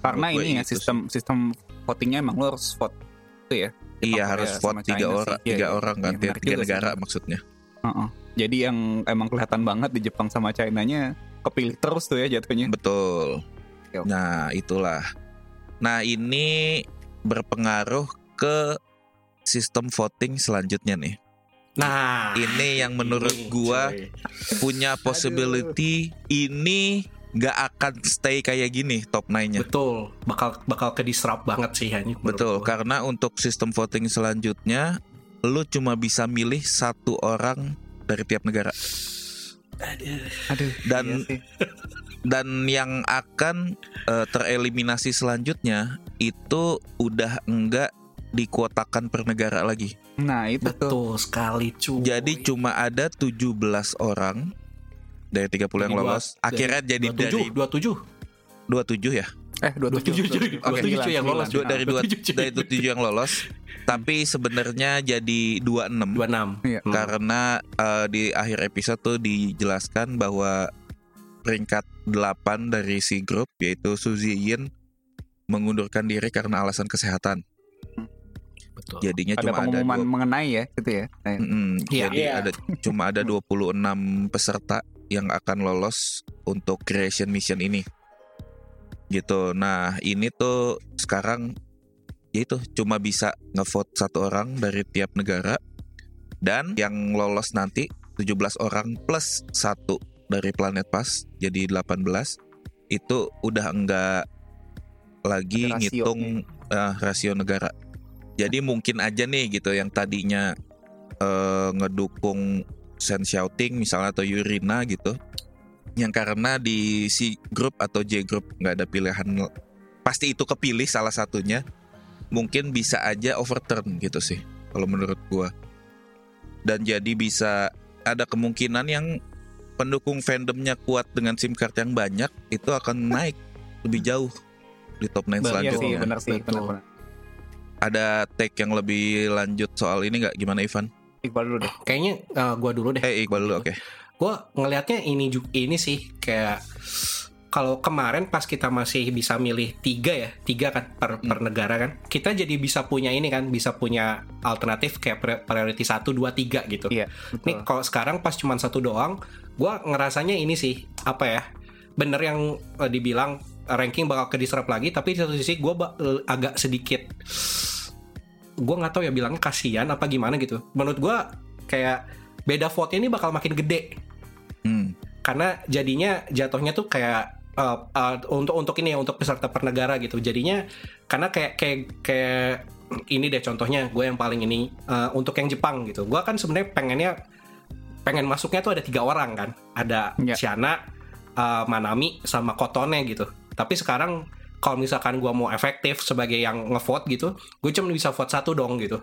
karena Menurut gue ini ya gitu sistem sistem votingnya emang lo harus vote itu ya iya Korea harus vote tiga sih. orang Iya, tiga iya. orang kan Iya, tiga, juga sih. negara maksudnya Heeh. jadi yang emang kelihatan banget di Jepang sama China-nya kepilih terus tuh ya jatuhnya betul Oke, oke. nah itulah nah ini berpengaruh ke sistem voting selanjutnya nih Nah, ini yang menurut ini, gua cuy. punya possibility ini nggak akan stay kayak gini top 9-nya. betul, bakal bakal ke disrupt banget sih ini. menurut Betul, gua. karena untuk sistem voting selanjutnya lu cuma bisa milih satu orang dari tiap negara Aduh. aduh Dan- iya sih. Dan yang akan eh, tereliminasi selanjutnya itu udah enggak dikuotakan per negara lagi. nah itu tuh Betul sekali cuy. Jadi cuma ada 17 orang dari 30 yang Dari dua- lolos. Akhirnya jadi dari 27, 27. 27 ya. eh 27 27 cuy. 27 yang lolos. Dua, dari dua, 27 dari 27 yang lolos. Tapi sebenarnya jadi 26 26. Iya. Karena eh, di akhir episode tuh dijelaskan bahwa peringkat 8 dari si grup yaitu Suzy Yin mengundurkan diri karena alasan kesehatan. Betul. Jadinya ada cuma ada pengumuman dua- mengenai ya gitu ya Nah, Mm-mm, Iya. jadi Iya. ada cuma ada 26 peserta yang akan lolos untuk creation mission ini. Gitu. Nah, ini tuh sekarang ya itu cuma bisa ngevote satu orang dari tiap negara dan yang lolos nanti 17 orang plus satu dari planet pas jadi 18 itu udah enggak lagi rasionya. ngitung eh, rasio negara. Jadi mungkin aja nih gitu yang tadinya eh, ngedukung Sen Shouting misalnya atau Yurina gitu. Yang karena di si grup atau J grup nggak ada pilihan pasti itu kepilih salah satunya mungkin bisa aja overturn gitu sih kalau menurut gua. Dan jadi bisa ada kemungkinan yang pendukung fandomnya kuat dengan SIM card yang banyak itu akan naik lebih jauh di top 9 Betul. iya sih selanjutnya. benar sih benar-benar Ada take yang lebih lanjut soal ini nggak? Gimana Ivan? Iqbal dulu deh Kayaknya eh, gua dulu deh. Eh Iqbal dulu oke. gue ngelihatnya ini juga ini sih kayak kalau kemarin pas kita masih bisa milih tiga ya tiga kan per, per negara kan kita jadi bisa punya ini kan bisa punya alternatif kayak pri- priority satu dua tiga gitu iya Nih kalau sekarang pas cuma satu doang, gua ngerasanya ini sih apa ya? Bener yang eh, dibilang ranking bakal ke disrupt lagi, tapi di satu sisi gue agak sedikit, gue nggak tahu ya bilangnya kasihan apa gimana gitu. Menurut gua kayak beda vote ini bakal makin gede Hmm. karena jadinya jatuhnya tuh kayak eh, eh, untuk untuk ini ya untuk peserta per negara gitu. Jadinya karena kayak kayak kayak ini deh contohnya gue yang paling ini eh, untuk yang Jepang gitu. Gue kan sebenarnya pengennya pengen masuknya tuh ada tiga orang kan. Ada Ya. Shiana, eh, Manami sama Kotone gitu. Tapi sekarang kalau misalkan gue mau efektif sebagai yang ngevote gitu, gue cuma bisa vote satu dong gitu.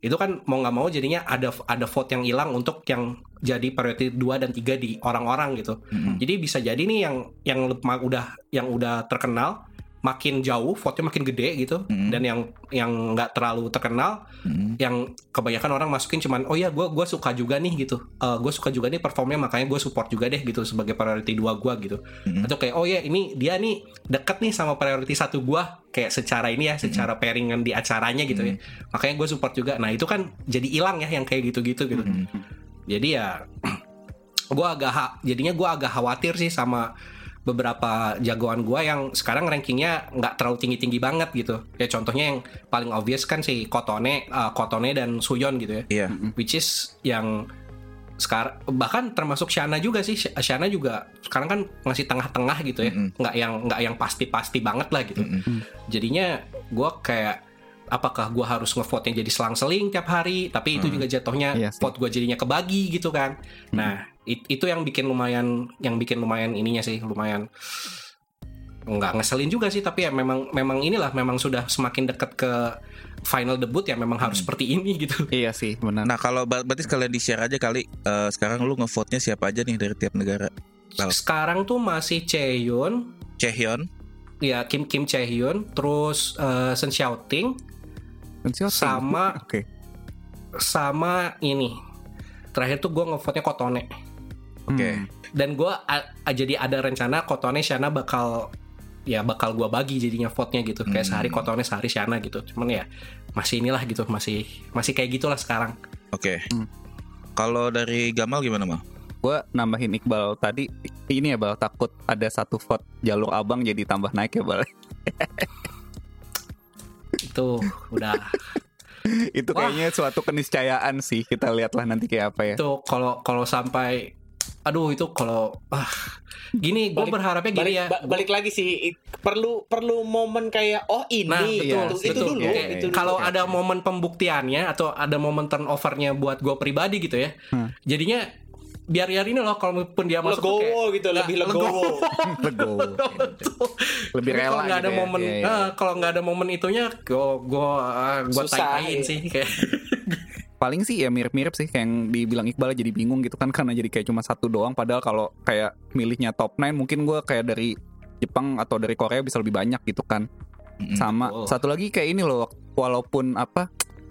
Itu kan mau nggak mau jadinya ada ada vote yang hilang untuk yang jadi priority 2 dan 3 di orang-orang gitu. Mm-mm. Jadi bisa jadi nih yang yang udah yang udah terkenal makin jauh, vote-nya makin gede gitu. Mm-mm. Dan yang yang nggak terlalu terkenal, Mm-mm. yang kebanyakan orang masukin cuman oh ya gue gua suka juga nih gitu. gue suka juga nih performnya makanya gue support juga deh gitu sebagai priority 2 gue gitu. Mm-mm. Atau kayak oh ya ini dia nih deket nih sama priority satu gue kayak secara ini ya, secara pairingan di acaranya gitu ya. Makanya gue support juga. Nah, itu kan jadi hilang ya yang kayak gitu-gitu gitu. Jadi ya gue agak jadinya gue agak khawatir sih sama beberapa jagoan gua yang sekarang rankingnya nggak terlalu tinggi tinggi banget gitu ya contohnya yang paling obvious kan si Kotone uh, Kotone dan Suyon gitu ya Iya. which is yang sekarang bahkan termasuk Shana juga sih Shana juga sekarang kan ngasih tengah-tengah gitu ya Mm-mm. nggak yang nggak yang pasti-pasti banget lah gitu Mm-mm. jadinya gua kayak apakah gua harus ngevote yang jadi selang-seling tiap hari tapi itu Hmm. juga jatuhnya Iya sih. vote gua jadinya kebagi gitu kan nah it- itu yang bikin lumayan yang bikin lumayan ininya sih lumayan nggak ngeselin juga sih tapi ya memang memang inilah memang sudah semakin dekat ke final debut ya memang harus Hmm. seperti ini gitu Iya sih benar. Nah kalau ber- berarti sekalian di share aja kali eh, sekarang lu ngevote-nya siapa aja nih dari tiap negara? Tahu. sekarang tuh masih Chaeyoon Chaehyun, ya Kim Kim Chaehyun terus eh, Shen Xiaoting sama Oke. sama ini terakhir tuh gue ngevote-nya Kotone Oke. Hmm. dan gue jadi ada rencana Kotone Shana bakal ya bakal gue bagi jadinya vote-nya gitu kayak Hmm. sehari Kotone sehari Shana gitu cuman ya masih inilah gitu masih masih kayak gitulah sekarang Oke. Hmm. Kalau dari Gamal gimana mal? Gue nambahin Iqbal tadi ini ya bal takut ada satu vote jalur abang jadi tambah naik ya bal. itu udah itu Wah. kayaknya suatu keniscayaan sih kita lihatlah nanti kayak apa ya. itu kalau kalau sampai aduh itu kalau ah gini gue berharapnya gini balik, ya ba- balik lagi sih perlu perlu momen kayak oh ini Nah, itu, iya, itu, itu betul. dulu Kayak itu dulu. kalau ada momen pembuktiannya atau ada momen turnovernya buat gue pribadi gitu ya Hmm. jadinya biar biar ini loh kalaupun dia masuk tuh kayak legowo gitu Nah, lebih legowo Legowo. Tapi Lebih rela kalau nggak ada gitu ya. momen Iya, iya. ah, kalau nggak ada momen itunya gue gue gue tain iya. sih kayak paling sih ya mirip-mirip sih kayak yang dibilang Iqbal jadi bingung gitu kan karena jadi kayak cuma satu doang padahal kalau kayak milihnya top 9 mungkin gue kayak dari Jepang atau dari Korea bisa lebih banyak gitu kan sama betul. satu lagi kayak ini loh walaupun apa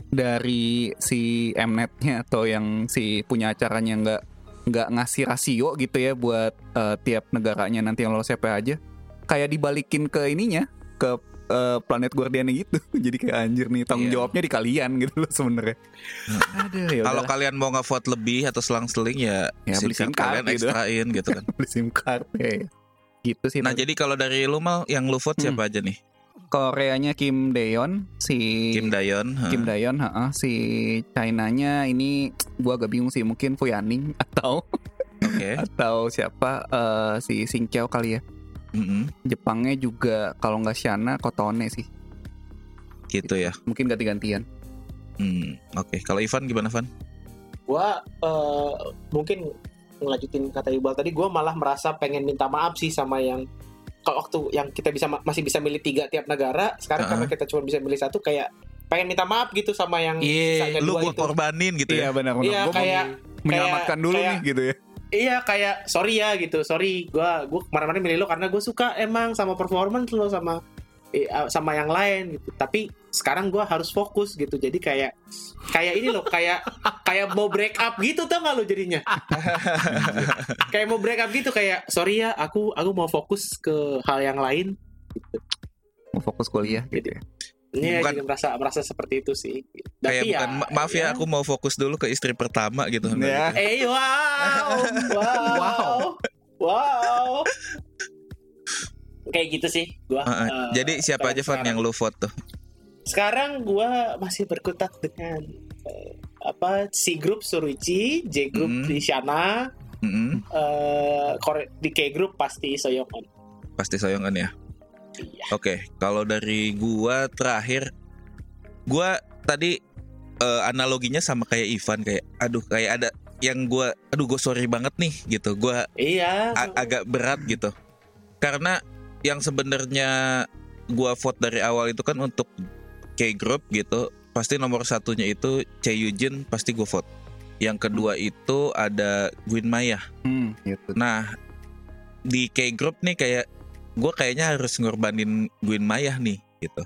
dari si Mnet-nya atau yang si punya acaranya nggak nggak ngasih rasio gitu ya buat eh, tiap negaranya nanti yang lolos siapa aja kayak dibalikin ke ininya ke eh, planet Guardian gitu jadi kayak anjir nih tanggung Iya. jawabnya di kalian gitu loh sebenarnya ya Kalau kalian mau ngevote lebih atau selang-seling ya, Ya, beli SIM card kalian gitu. ekstrain gitu kan. beli SIM card ya. gitu sih Nah tadi. jadi kalau dari lu mal yang lu vote Hmm. siapa aja nih? Koreanya Kim Daeon si Kim Dayon. ha. Kim Daeon, heeh. si China-nya ini gua agak bingung sih mungkin Fuyaning atau Oke. atau siapa eh, si Sing Kiao kali ya. Mm-mm. Jepangnya juga kalau nggak Shana Kotone sih. Gitu ya. Mungkin ganti-gantian. Hmm, Oke. Kalau Ivan gimana Van? gua eh, mungkin ngelanjutin kata Iqbal tadi gua malah merasa pengen minta maaf sih sama yang kalau waktu yang kita bisa masih bisa milih tiga tiap negara sekarang Uh-uh. karena kita cuma bisa milih satu kayak pengen minta maaf gitu sama yang Iya, sisanya Lu dua gua itu korbanin gitu Iya ya. benar-benar. Iya, Gua mau kayak- menyelamatkan dulu kayak- nih gitu ya. iya kayak sorry ya gitu sorry gua gua kemarin-kemarin milih lo karena gue suka emang sama performance lo sama eh, sama yang lain gitu tapi sekarang gua harus fokus gitu jadi kayak kayak ini loh kayak kayak mau break up gitu tau gak lo jadinya kayak mau break up gitu kayak sorry ya aku aku mau fokus ke hal yang lain Mau fokus kuliah gitu ya. ini Bukan- jadi merasa merasa seperti itu sih Kayak tapi bukan "Ma- maaf ya aku mau fokus dulu ke istri pertama gitu. Ya. eh wow wow Wow. wow kayak gitu sih gua Heeh. eh, Jadi siapa aja sekarang. yang lu vote tuh? Sekarang gua masih berkutat dengan eh, apa C group Suruichi, J group Hmm. di Shana, Mm-mm. eh, Kore- di K group pasti Soyongan. Pasti soyongan ya. Iya. Oke, kalau dari gua terakhir gua tadi eh, analoginya sama kayak Ivan kayak aduh kayak ada yang gua aduh gue sorry banget nih gitu. Gua Iya. agak berat gitu. Karena yang sebenarnya gua vote dari awal itu kan untuk K group gitu. Pasti nomor satunya itu Che Yujin pasti gue vote. Yang kedua itu ada Gwyn Maya. Hmm, gitu. Nah di K group nih kayak gue kayaknya harus ngorbanin Gwyn Maya nih gitu.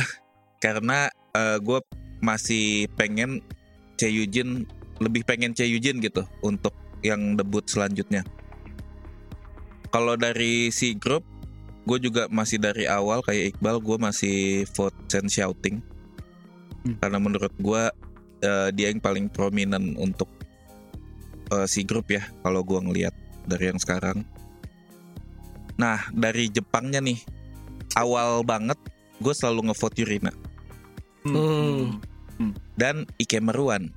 Karena gue masih pengen Che Yujin lebih pengen Che Yujin gitu untuk yang debut selanjutnya. Kalau dari si grup gue juga masih dari awal kayak Iqbal gue masih vote Chen Xiaoting Hmm. karena menurut gue eh, dia yang paling prominent untuk eh, si grup ya kalau gue ngelihat dari yang sekarang Nah, dari Jepangnya nih, awal banget gue selalu ngevote Yurina Hmm. dan Ikemeruan.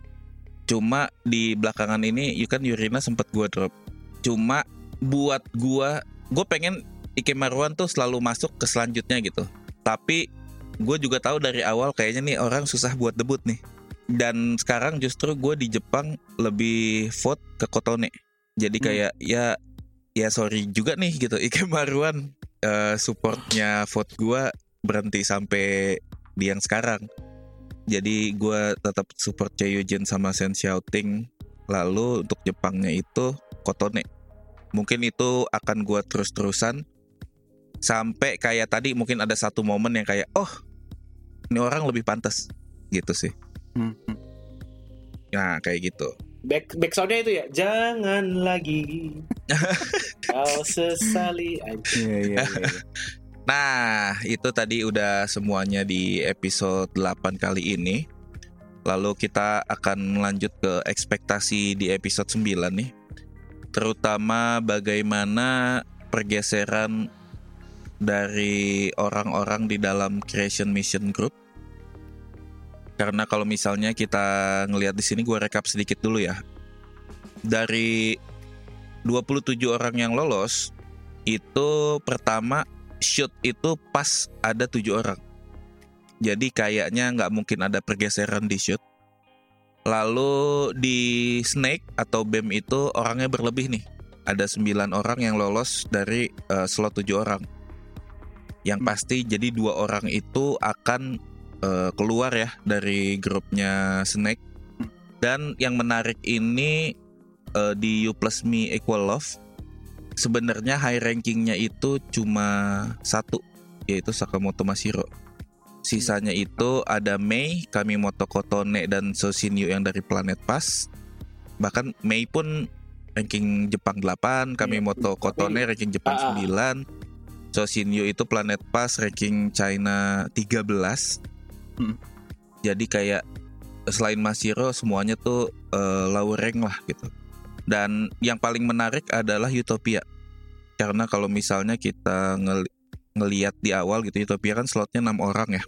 Cuma di belakangan ini, you kan Yurina sempet gue drop. Cuma buat gue, gue pengen Ikemeruan tuh selalu masuk ke selanjutnya gitu. Tapi gue juga tahu dari awal kayaknya nih orang susah buat debut nih. Dan sekarang justru gue di Jepang lebih vote ke Kotone. Jadi Hmm. kayak ya ya sorry juga nih gitu Ikemaruan eh, supportnya vote gue berhenti sampai di yang sekarang. Jadi gue tetap support Cheojen sama Sen Xiaoting. Lalu untuk Jepangnya itu Kotone. Mungkin itu akan gue terus-terusan sampai kayak tadi mungkin ada satu momen yang kayak oh ini orang lebih pantas gitu sih. Hmm, hmm. Nah kayak gitu. Back back soundnya itu ya jangan lagi kau sesali aja. Iya, iya, iya. Nah, itu tadi udah semuanya di episode 8 kali ini. Lalu kita akan lanjut ke ekspektasi di episode 9 nih. Terutama bagaimana pergeseran dari orang-orang di dalam Creation Mission Group. Karena kalau misalnya kita ngelihat di sini gue rekap sedikit dulu ya. Dari 27 orang yang lolos, itu pertama shoot itu pas ada tujuh orang. Jadi kayaknya nggak mungkin ada pergeseran di shoot. Lalu di snake atau bem itu orangnya berlebih nih. Ada 9 orang yang lolos dari eh, slot 7 orang. Yang pasti jadi dua orang itu akan eh, keluar ya dari grupnya snake. Dan yang menarik ini eh, di You Plus Me Equal Love sebenarnya high rankingnya itu cuma satu yaitu Sakamoto Masiro. Sisanya itu ada Mei, Kamimoto Kotone dan Sosinyu yang dari Planet Pass. Bahkan Mei pun ranking Jepang 8, Kamimoto tapi- Kotone ranking Jepang Ah, ah. 9. Sosinyu itu Planet Pass ranking China 13. Hmm. Jadi kayak selain Masiro semuanya tuh eh, low rank lah gitu. Dan yang paling menarik adalah Utopia. Karena kalau misalnya kita ngel- ngeliat di awal gitu Utopia kan slotnya enam orang ya.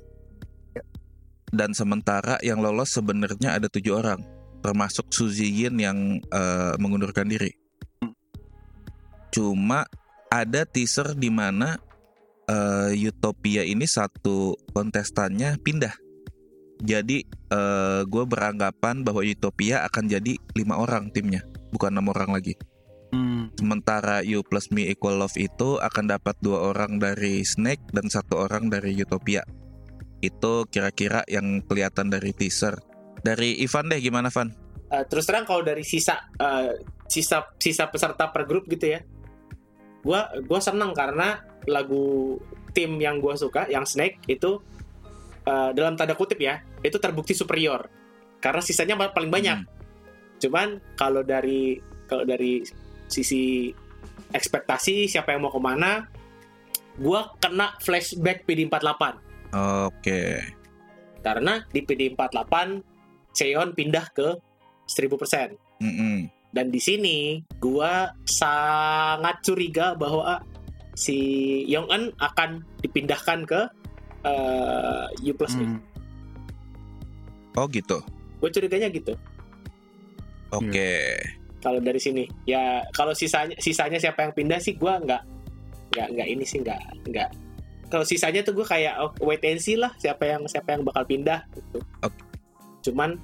Dan sementara yang lolos sebenarnya ada tujuh orang, termasuk Suzy Yin yang eh, mengundurkan diri. Cuma ada teaser di mana eh, Utopia ini satu kontestannya pindah. Jadi gue beranggapan bahwa Utopia akan jadi lima orang timnya, bukan enam orang lagi. Hmm. Sementara You plus Me equal love itu akan dapat dua orang dari Snake dan satu orang dari Utopia. Itu kira-kira yang kelihatan dari teaser. Dari Ivan deh gimana Van? Eh, terus terang kalau dari sisa eh, sisa sisa peserta per grup gitu ya gua gua seneng karena lagu tim yang gua suka yang Snake itu eh, dalam tanda kutip ya itu terbukti superior karena sisanya paling banyak Hmm. cuman kalau dari kalau dari sisi ekspektasi siapa yang mau ke mana gua kena flashback PD48 Oke. karena di PD48 Cheon pindah ke 1000% Mm-mm. Dan di sini gua sangat curiga bahwa si Yong Eun akan dipindahkan ke eh, U plus Hmm. Oh gitu. gue curiganya gitu Oke. kalau dari sini ya kalau sisanya sisanya siapa yang pindah sih gua nggak nggak nggak ini sih nggak nggak kalau sisanya tuh gue kayak oh, wait and see lah siapa yang siapa yang bakal pindah gitu Oke. cuman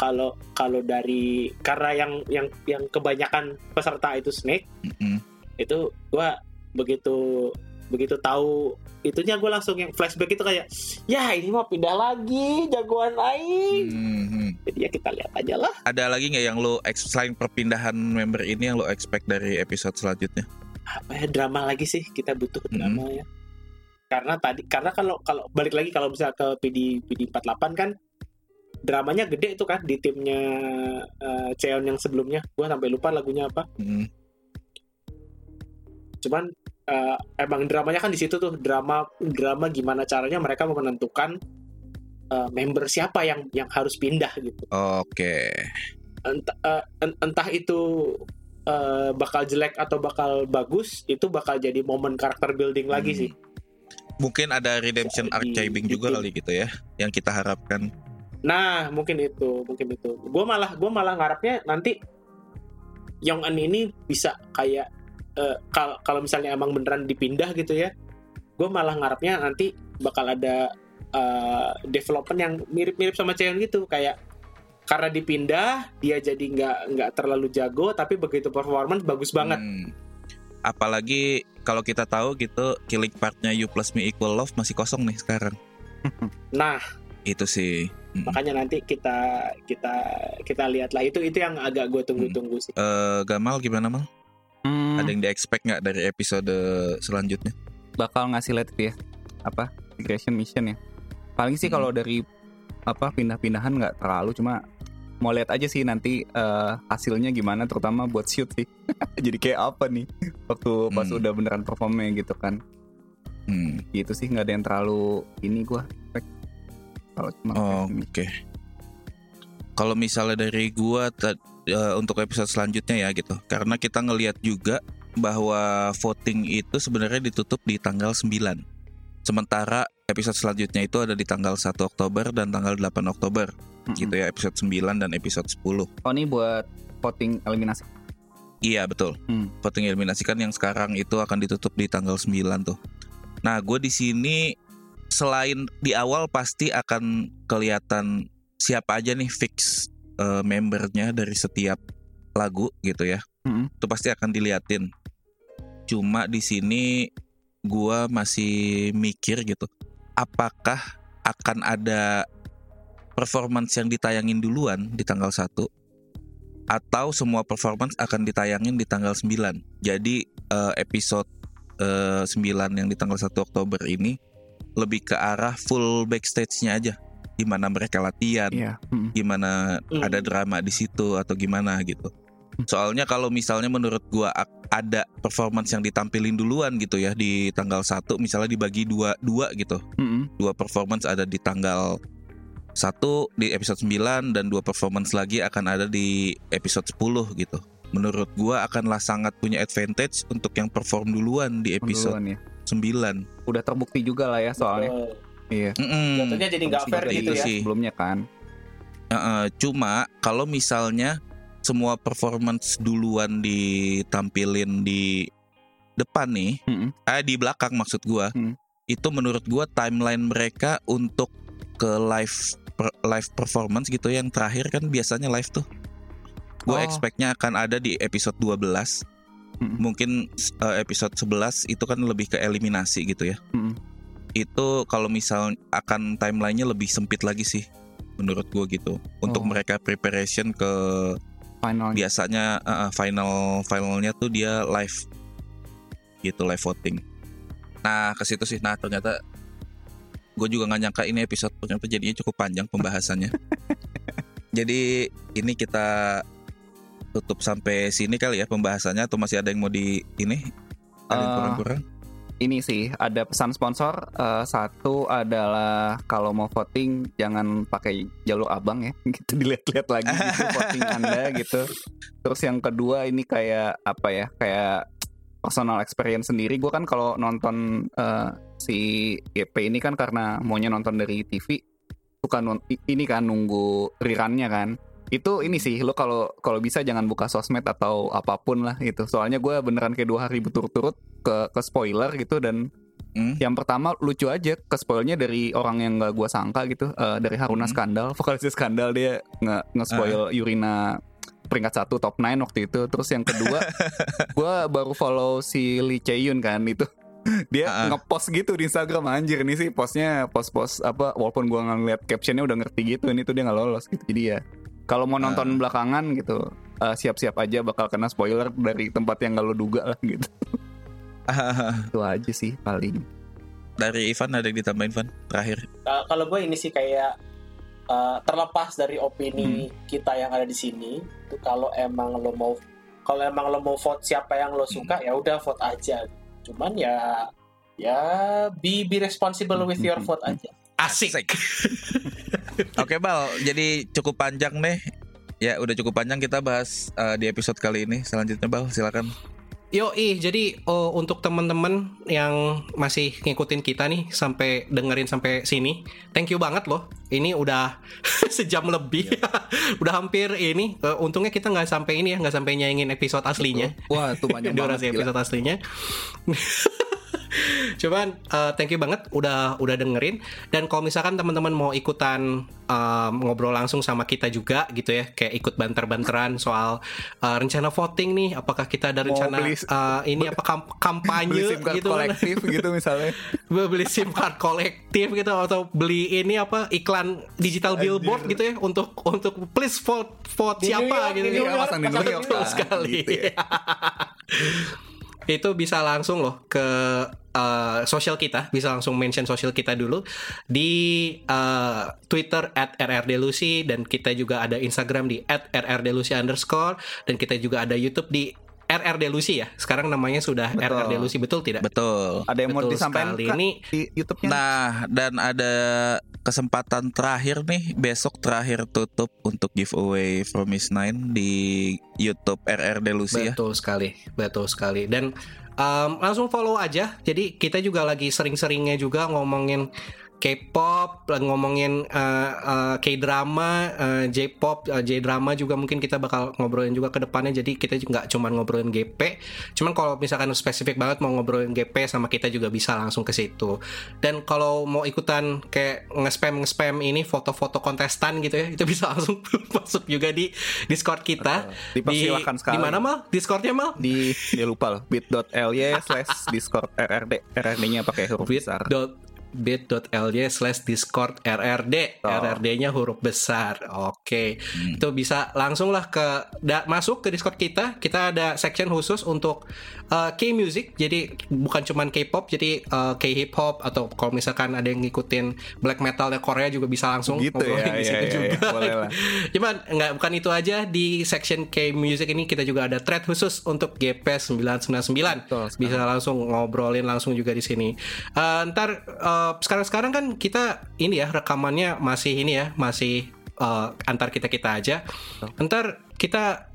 kalau kalau dari karena yang yang yang kebanyakan peserta itu snake Mm-mm. itu gua begitu begitu tahu itunya gue langsung yang flashback itu kayak ya ini mau pindah lagi jagoan aing Mhm. jadi ya kita lihat aja lah Ada lagi nggak yang lo selain perpindahan member ini yang lo expect dari episode selanjutnya? apa ya drama lagi sih kita butuh drama ya karena tadi karena kalau kalau balik lagi kalau bisa ke PD PD 48 kan dramanya gede itu kan di timnya eh, Cheon yang sebelumnya gua sampai lupa lagunya apa Mm. cuman eh, emang dramanya kan di situ tuh drama drama gimana caranya mereka menentukan eh, member siapa yang yang harus pindah gitu Oke. entah, eh, en- entah itu eh, bakal jelek atau bakal bagus itu bakal jadi momen karakter building lagi Hmm. sih. Mungkin ada redemption archiving juga itu. kali gitu ya, yang kita harapkan. Nah, mungkin itu, mungkin itu. Gue malah gue malah ngarepnya nanti Yong Eun ini bisa kayak eh, kal- kalau misalnya emang beneran dipindah gitu ya. Gue malah ngarepnya nanti bakal ada eh, development yang mirip-mirip sama Cheon gitu kayak karena dipindah dia jadi nggak nggak terlalu jago tapi begitu performance bagus banget. Hmm. Apalagi kalau kita tahu gitu killing partnya You Plus Me Equal Love masih kosong nih sekarang. Nah, Itu sih. Mm. makanya nanti kita kita kita lihat lah itu itu yang agak gue tunggu-tunggu sih. Eh, Gamal gimana mal? Hmm, Ada yang di expect nggak dari episode selanjutnya? bakal ngasih lihat ya apa regression mission ya paling sih Hmm. kalau dari apa pindah-pindahan nggak terlalu cuma mau lihat aja sih nanti eh, hasilnya gimana terutama buat shoot sih jadi kayak apa nih waktu pas Hmm. udah beneran performnya gitu kan Hmm. gitu sih nggak ada yang terlalu ini gua expect. Kalau cuma Oh, regression Oke. Kalau misalnya dari gua eh, untuk episode selanjutnya ya gitu. Karena kita ngelihat juga bahwa voting itu sebenarnya ditutup di tanggal 9. Sementara episode selanjutnya itu ada di tanggal 1 Oktober dan tanggal 8 Oktober Mm-mm. gitu ya, episode 9 dan episode 10. oh ini buat voting eliminasi Iya, betul. Hmm. Voting eliminasi kan yang sekarang itu akan ditutup di tanggal 9 tuh. Nah, gue di sini selain di awal pasti akan kelihatan siapa aja nih fix eh, membernya dari setiap lagu gitu ya. Mm-mm. Itu pasti akan diliatin. Cuma di sini gua masih mikir gitu. Apakah akan ada performance yang ditayangin duluan di tanggal 1 atau semua performance akan ditayangin di tanggal 9. Jadi eh, episode eh, 9 yang di tanggal 1 Oktober ini lebih ke arah full backstage-nya aja. Di mana mereka latihan, iya Mm-mm. gimana Hmm. ada drama di situ atau gimana gitu. Soalnya kalau misalnya menurut gua ada performance yang ditampilin duluan gitu ya di tanggal 1 misalnya dibagi dua dua gitu. Mm-mm. Dua performance ada di tanggal 1 di episode 9 dan dua performance lagi akan ada di episode 10 gitu. Menurut gua akanlah sangat punya advantage untuk yang perform duluan di episode Duluan ya 9. udah terbukti juga lah ya soalnya Betul. iya Mm-mm. Jatuhnya jadi nggak fair gitu itu ya. sih. sebelumnya kan Heeh, cuma kalau misalnya semua performance duluan ditampilin di depan nih, Mm-mm. eh di belakang maksud gua, Hmm. itu menurut gua timeline mereka untuk ke live per- live performance gitu yang terakhir kan biasanya live tuh. Gua Oh. expectnya akan ada di episode 12. Mungkin eh, episode 11 itu kan lebih ke eliminasi gitu ya. Mm-mm. Itu kalau misal akan timelinenya lebih sempit lagi sih menurut gua gitu. Untuk Oh. mereka preparation ke final biasanya uh, uh, final finalnya tuh dia live gitu live voting nah ke situ sih nah ternyata gue juga nggak nyangka ini episode ternyata jadinya cukup panjang pembahasannya jadi ini kita tutup sampai sini kali ya pembahasannya atau masih ada yang mau di ini? Ada yang Eh, kurang-kurang? ini sih ada pesan sponsor. Eh, satu adalah kalau mau voting jangan pakai jalur abang ya. Gitu dilihat-lihat lagi gitu voting anda gitu. Terus yang kedua ini kayak apa ya kayak personal experience sendiri. Gue kan kalau nonton eh, si GP ini kan karena maunya nonton dari TV suka ini kan nunggu rerunnya kan itu ini sih lo kalau kalau bisa jangan buka sosmed atau apa pun lah gitu soalnya gue beneran kayak dua hari berturut-turut ke ke spoiler gitu dan Hmm? yang pertama lucu aja ke spoilnya dari orang yang nggak gua sangka gitu Eh, dari Haruna Hmm. Skandal vokalisnya Skandal dia nge nge spoil Yurina peringkat satu top 9 waktu itu terus yang kedua gua baru follow si Lee Chae-yun kan itu dia Ah. ngepost gitu di Instagram anjir ini sih postnya post-post apa walaupun gua nggak ngeliat captionnya udah ngerti gitu ini tuh dia nggak lolos gitu jadi ya kalau mau nonton belakangan gitu eh, siap-siap aja bakal kena spoiler dari tempat yang gak lo duga lah gitu. Itu aja sih paling. Dari Ivan ada yang ditambahin Ivan? Terakhir. Ka- kalau gue ini sih kayak uh, terlepas dari opini Hmm. kita yang ada di sini itu kalau emang lo mau kalau emang lo mau vote siapa yang lo suka Hmm. ya udah vote aja. Cuman ya ya be be responsible with your vote aja Asik. Oke Bal, jadi cukup panjang nih Ya udah cukup panjang kita bahas uh, di episode kali ini. Selanjutnya Bal, silakan. Yo ih, jadi oh, untuk teman-teman yang masih ngikutin kita nih sampai dengerin sampai sini, thank you banget loh. Ini udah sejam lebih, udah hampir ini. Uh, untungnya kita nggak sampai ini ya, nggak sampai nyaingin episode aslinya. Wah, itu banyak durasi banget. gila. episode aslinya. Cuman uh, thank you banget udah udah dengerin dan kalau misalkan teman-teman mau ikutan um, ngobrol langsung sama kita juga gitu ya kayak ikut banter-banteran soal uh, rencana voting nih apakah kita ada Mau rencana beli- uh, ini apa kam- Beli kampanye SIM card gitu kolektif gitu misalnya. beli SIM card kolektif gitu atau beli ini apa iklan digital billboard gitu ya untuk untuk please vote vote Di New siapa York, gitu New ya. York, pasang di New York New York. kan. sekali. Gitu ya. itu bisa langsung loh ke uh, sosial kita, bisa langsung mention sosial kita dulu di uh, Twitter at rrdlucy dan kita juga ada Instagram di at rrdlucy underscore dan kita juga ada YouTube di RRD Lucy ya. Sekarang namanya sudah Betul. RRD Lucy betul tidak? Betul. Ada yang mau Betul disampaikan sekali. Kak, Ini- di YouTube-nya? Nah, dan ada kesempatan terakhir nih besok terakhir tutup untuk giveaway from Miss Nine di YouTube RRD Lucy ya. Betul sekali, betul sekali. Dan um, langsung follow aja. Jadi kita juga lagi sering-seringnya juga ngomongin K-pop, ngomongin uh, uh, K-drama, uh, J-pop, uh, J-drama juga mungkin kita bakal ngobrolin juga ke depannya. Jadi kita juga nggak cuma ngobrolin GP, cuman kalau misalkan spesifik banget mau ngobrolin GP sama kita juga bisa langsung ke situ. Dan kalau mau ikutan kayak nge-spam nge-spam ini foto-foto kontestan gitu ya, itu bisa langsung masuk juga di Discord kita. Dipersilakan di, sekali. Di mana mal? Discordnya mal? di dia lupa loh bit.ly slash discord rrd rrd nya pakai huruf besar bit.ly slash discord rrd Oh. rrd-nya huruf besar oke Hmm. itu bisa langsung lah ke da- masuk ke discord kita kita ada section khusus untuk uh, K-music jadi bukan cuman K-pop jadi uh, K-hip hop atau kalau misalkan ada yang ngikutin black metalnya Korea juga bisa langsung gitu ya, di ya, situ ya, juga ya, boleh lah. Cuman nggak bukan itu aja di section K Music ini kita juga ada thread khusus untuk GP 999. Betul. Bisa langsung ngobrolin langsung juga di sini. Eh, ntar eh, sekarang-sekarang kan kita ini ya rekamannya masih ini ya, masih eh, antar kita-kita aja. Ntar kita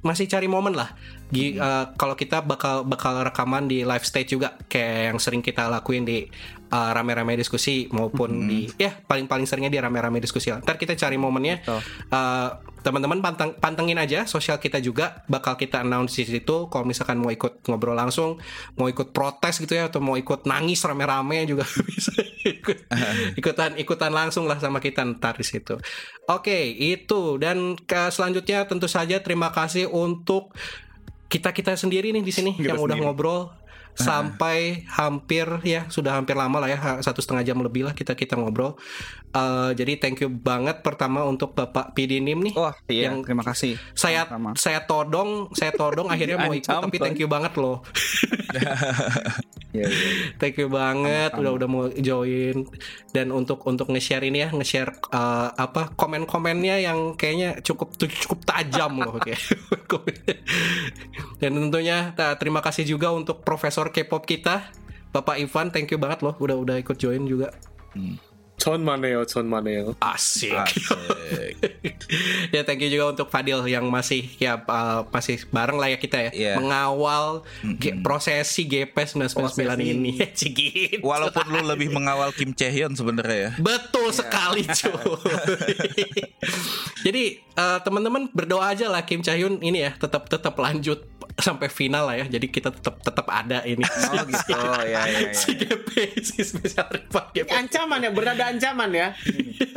masih cari momen lah. Eh, kalau kita bakal bakal rekaman di live stage juga kayak yang sering kita lakuin di eh, rame-rame diskusi maupun di ya paling-paling seringnya di rame-rame diskusi. lah. Ntar kita cari momennya. Betul. Eh, teman-teman panteng, pantengin aja sosial kita juga bakal kita announce di situ kalau misalkan mau ikut ngobrol langsung mau ikut protes gitu ya atau mau ikut nangis rame-rame juga bisa ikut ikutan ikutan langsung lah sama kita ntar di situ oke itu dan ke selanjutnya tentu saja terima kasih untuk kita kita sendiri nih di sini yang udah sendiri. ngobrol sampai hampir ya sudah hampir lama lah ya satu setengah jam lebih lah kita kita ngobrol. Eh, jadi thank you banget pertama untuk bapak Pidinim nih. Wah iya Yang- terima kasih. saya saya todong saya todong akhirnya mau ikut tapi thank you banget loh. Iya, iya, thank you banget udah udah mau join. Dan untuk untuk nge-share ini ya nge-share eh, apa komen-komennya yang kayaknya cukup cukup tajam loh kayak. Dan tentunya terima kasih juga untuk profesor K-pop kita Bapak Ivan thank you banget loh udah udah ikut join juga hmm. Con Maneo, Con Maneo. Asik. Asik. ya thank you juga untuk Fadil yang masih ya uh, masih bareng lah ya kita ya yeah. mengawal mm-hmm. prosesi GP 999 ini. Ya, cigit. Walaupun lu lebih mengawal Kim Chaehyun sebenarnya ya. Betul yeah. sekali, cuy. Jadi uh, teman-teman berdoa aja lah Kim Chaehyun ini ya tetap tetap lanjut sampai final lah ya. Jadi kita tetap tetap ada ini. oh gitu ya ya ya si GP si spesial report GP. Ancaman ya, bernada ancaman ya.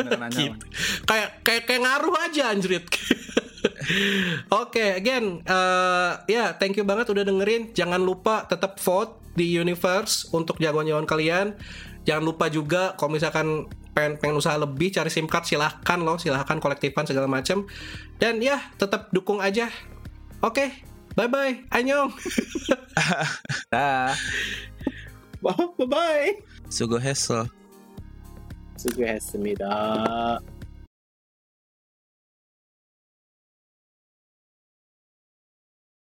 Ancaman. Gitu. Kayak kayak kayak ngaruh aja anjrit. Oke, again, eh, ya thank you banget udah dengerin. Jangan lupa tetap vote di Universe untuk jagoan-jagoan kalian. Jangan lupa juga kalau misalkan pengen, pengen usaha lebih cari SIM card silahkan loh, silahkan kolektifan segala macam. Dan ya tetap dukung aja. Oke, bye bye, annyeong. dah Bye bye. Sugo Hessel. 수고했습니다.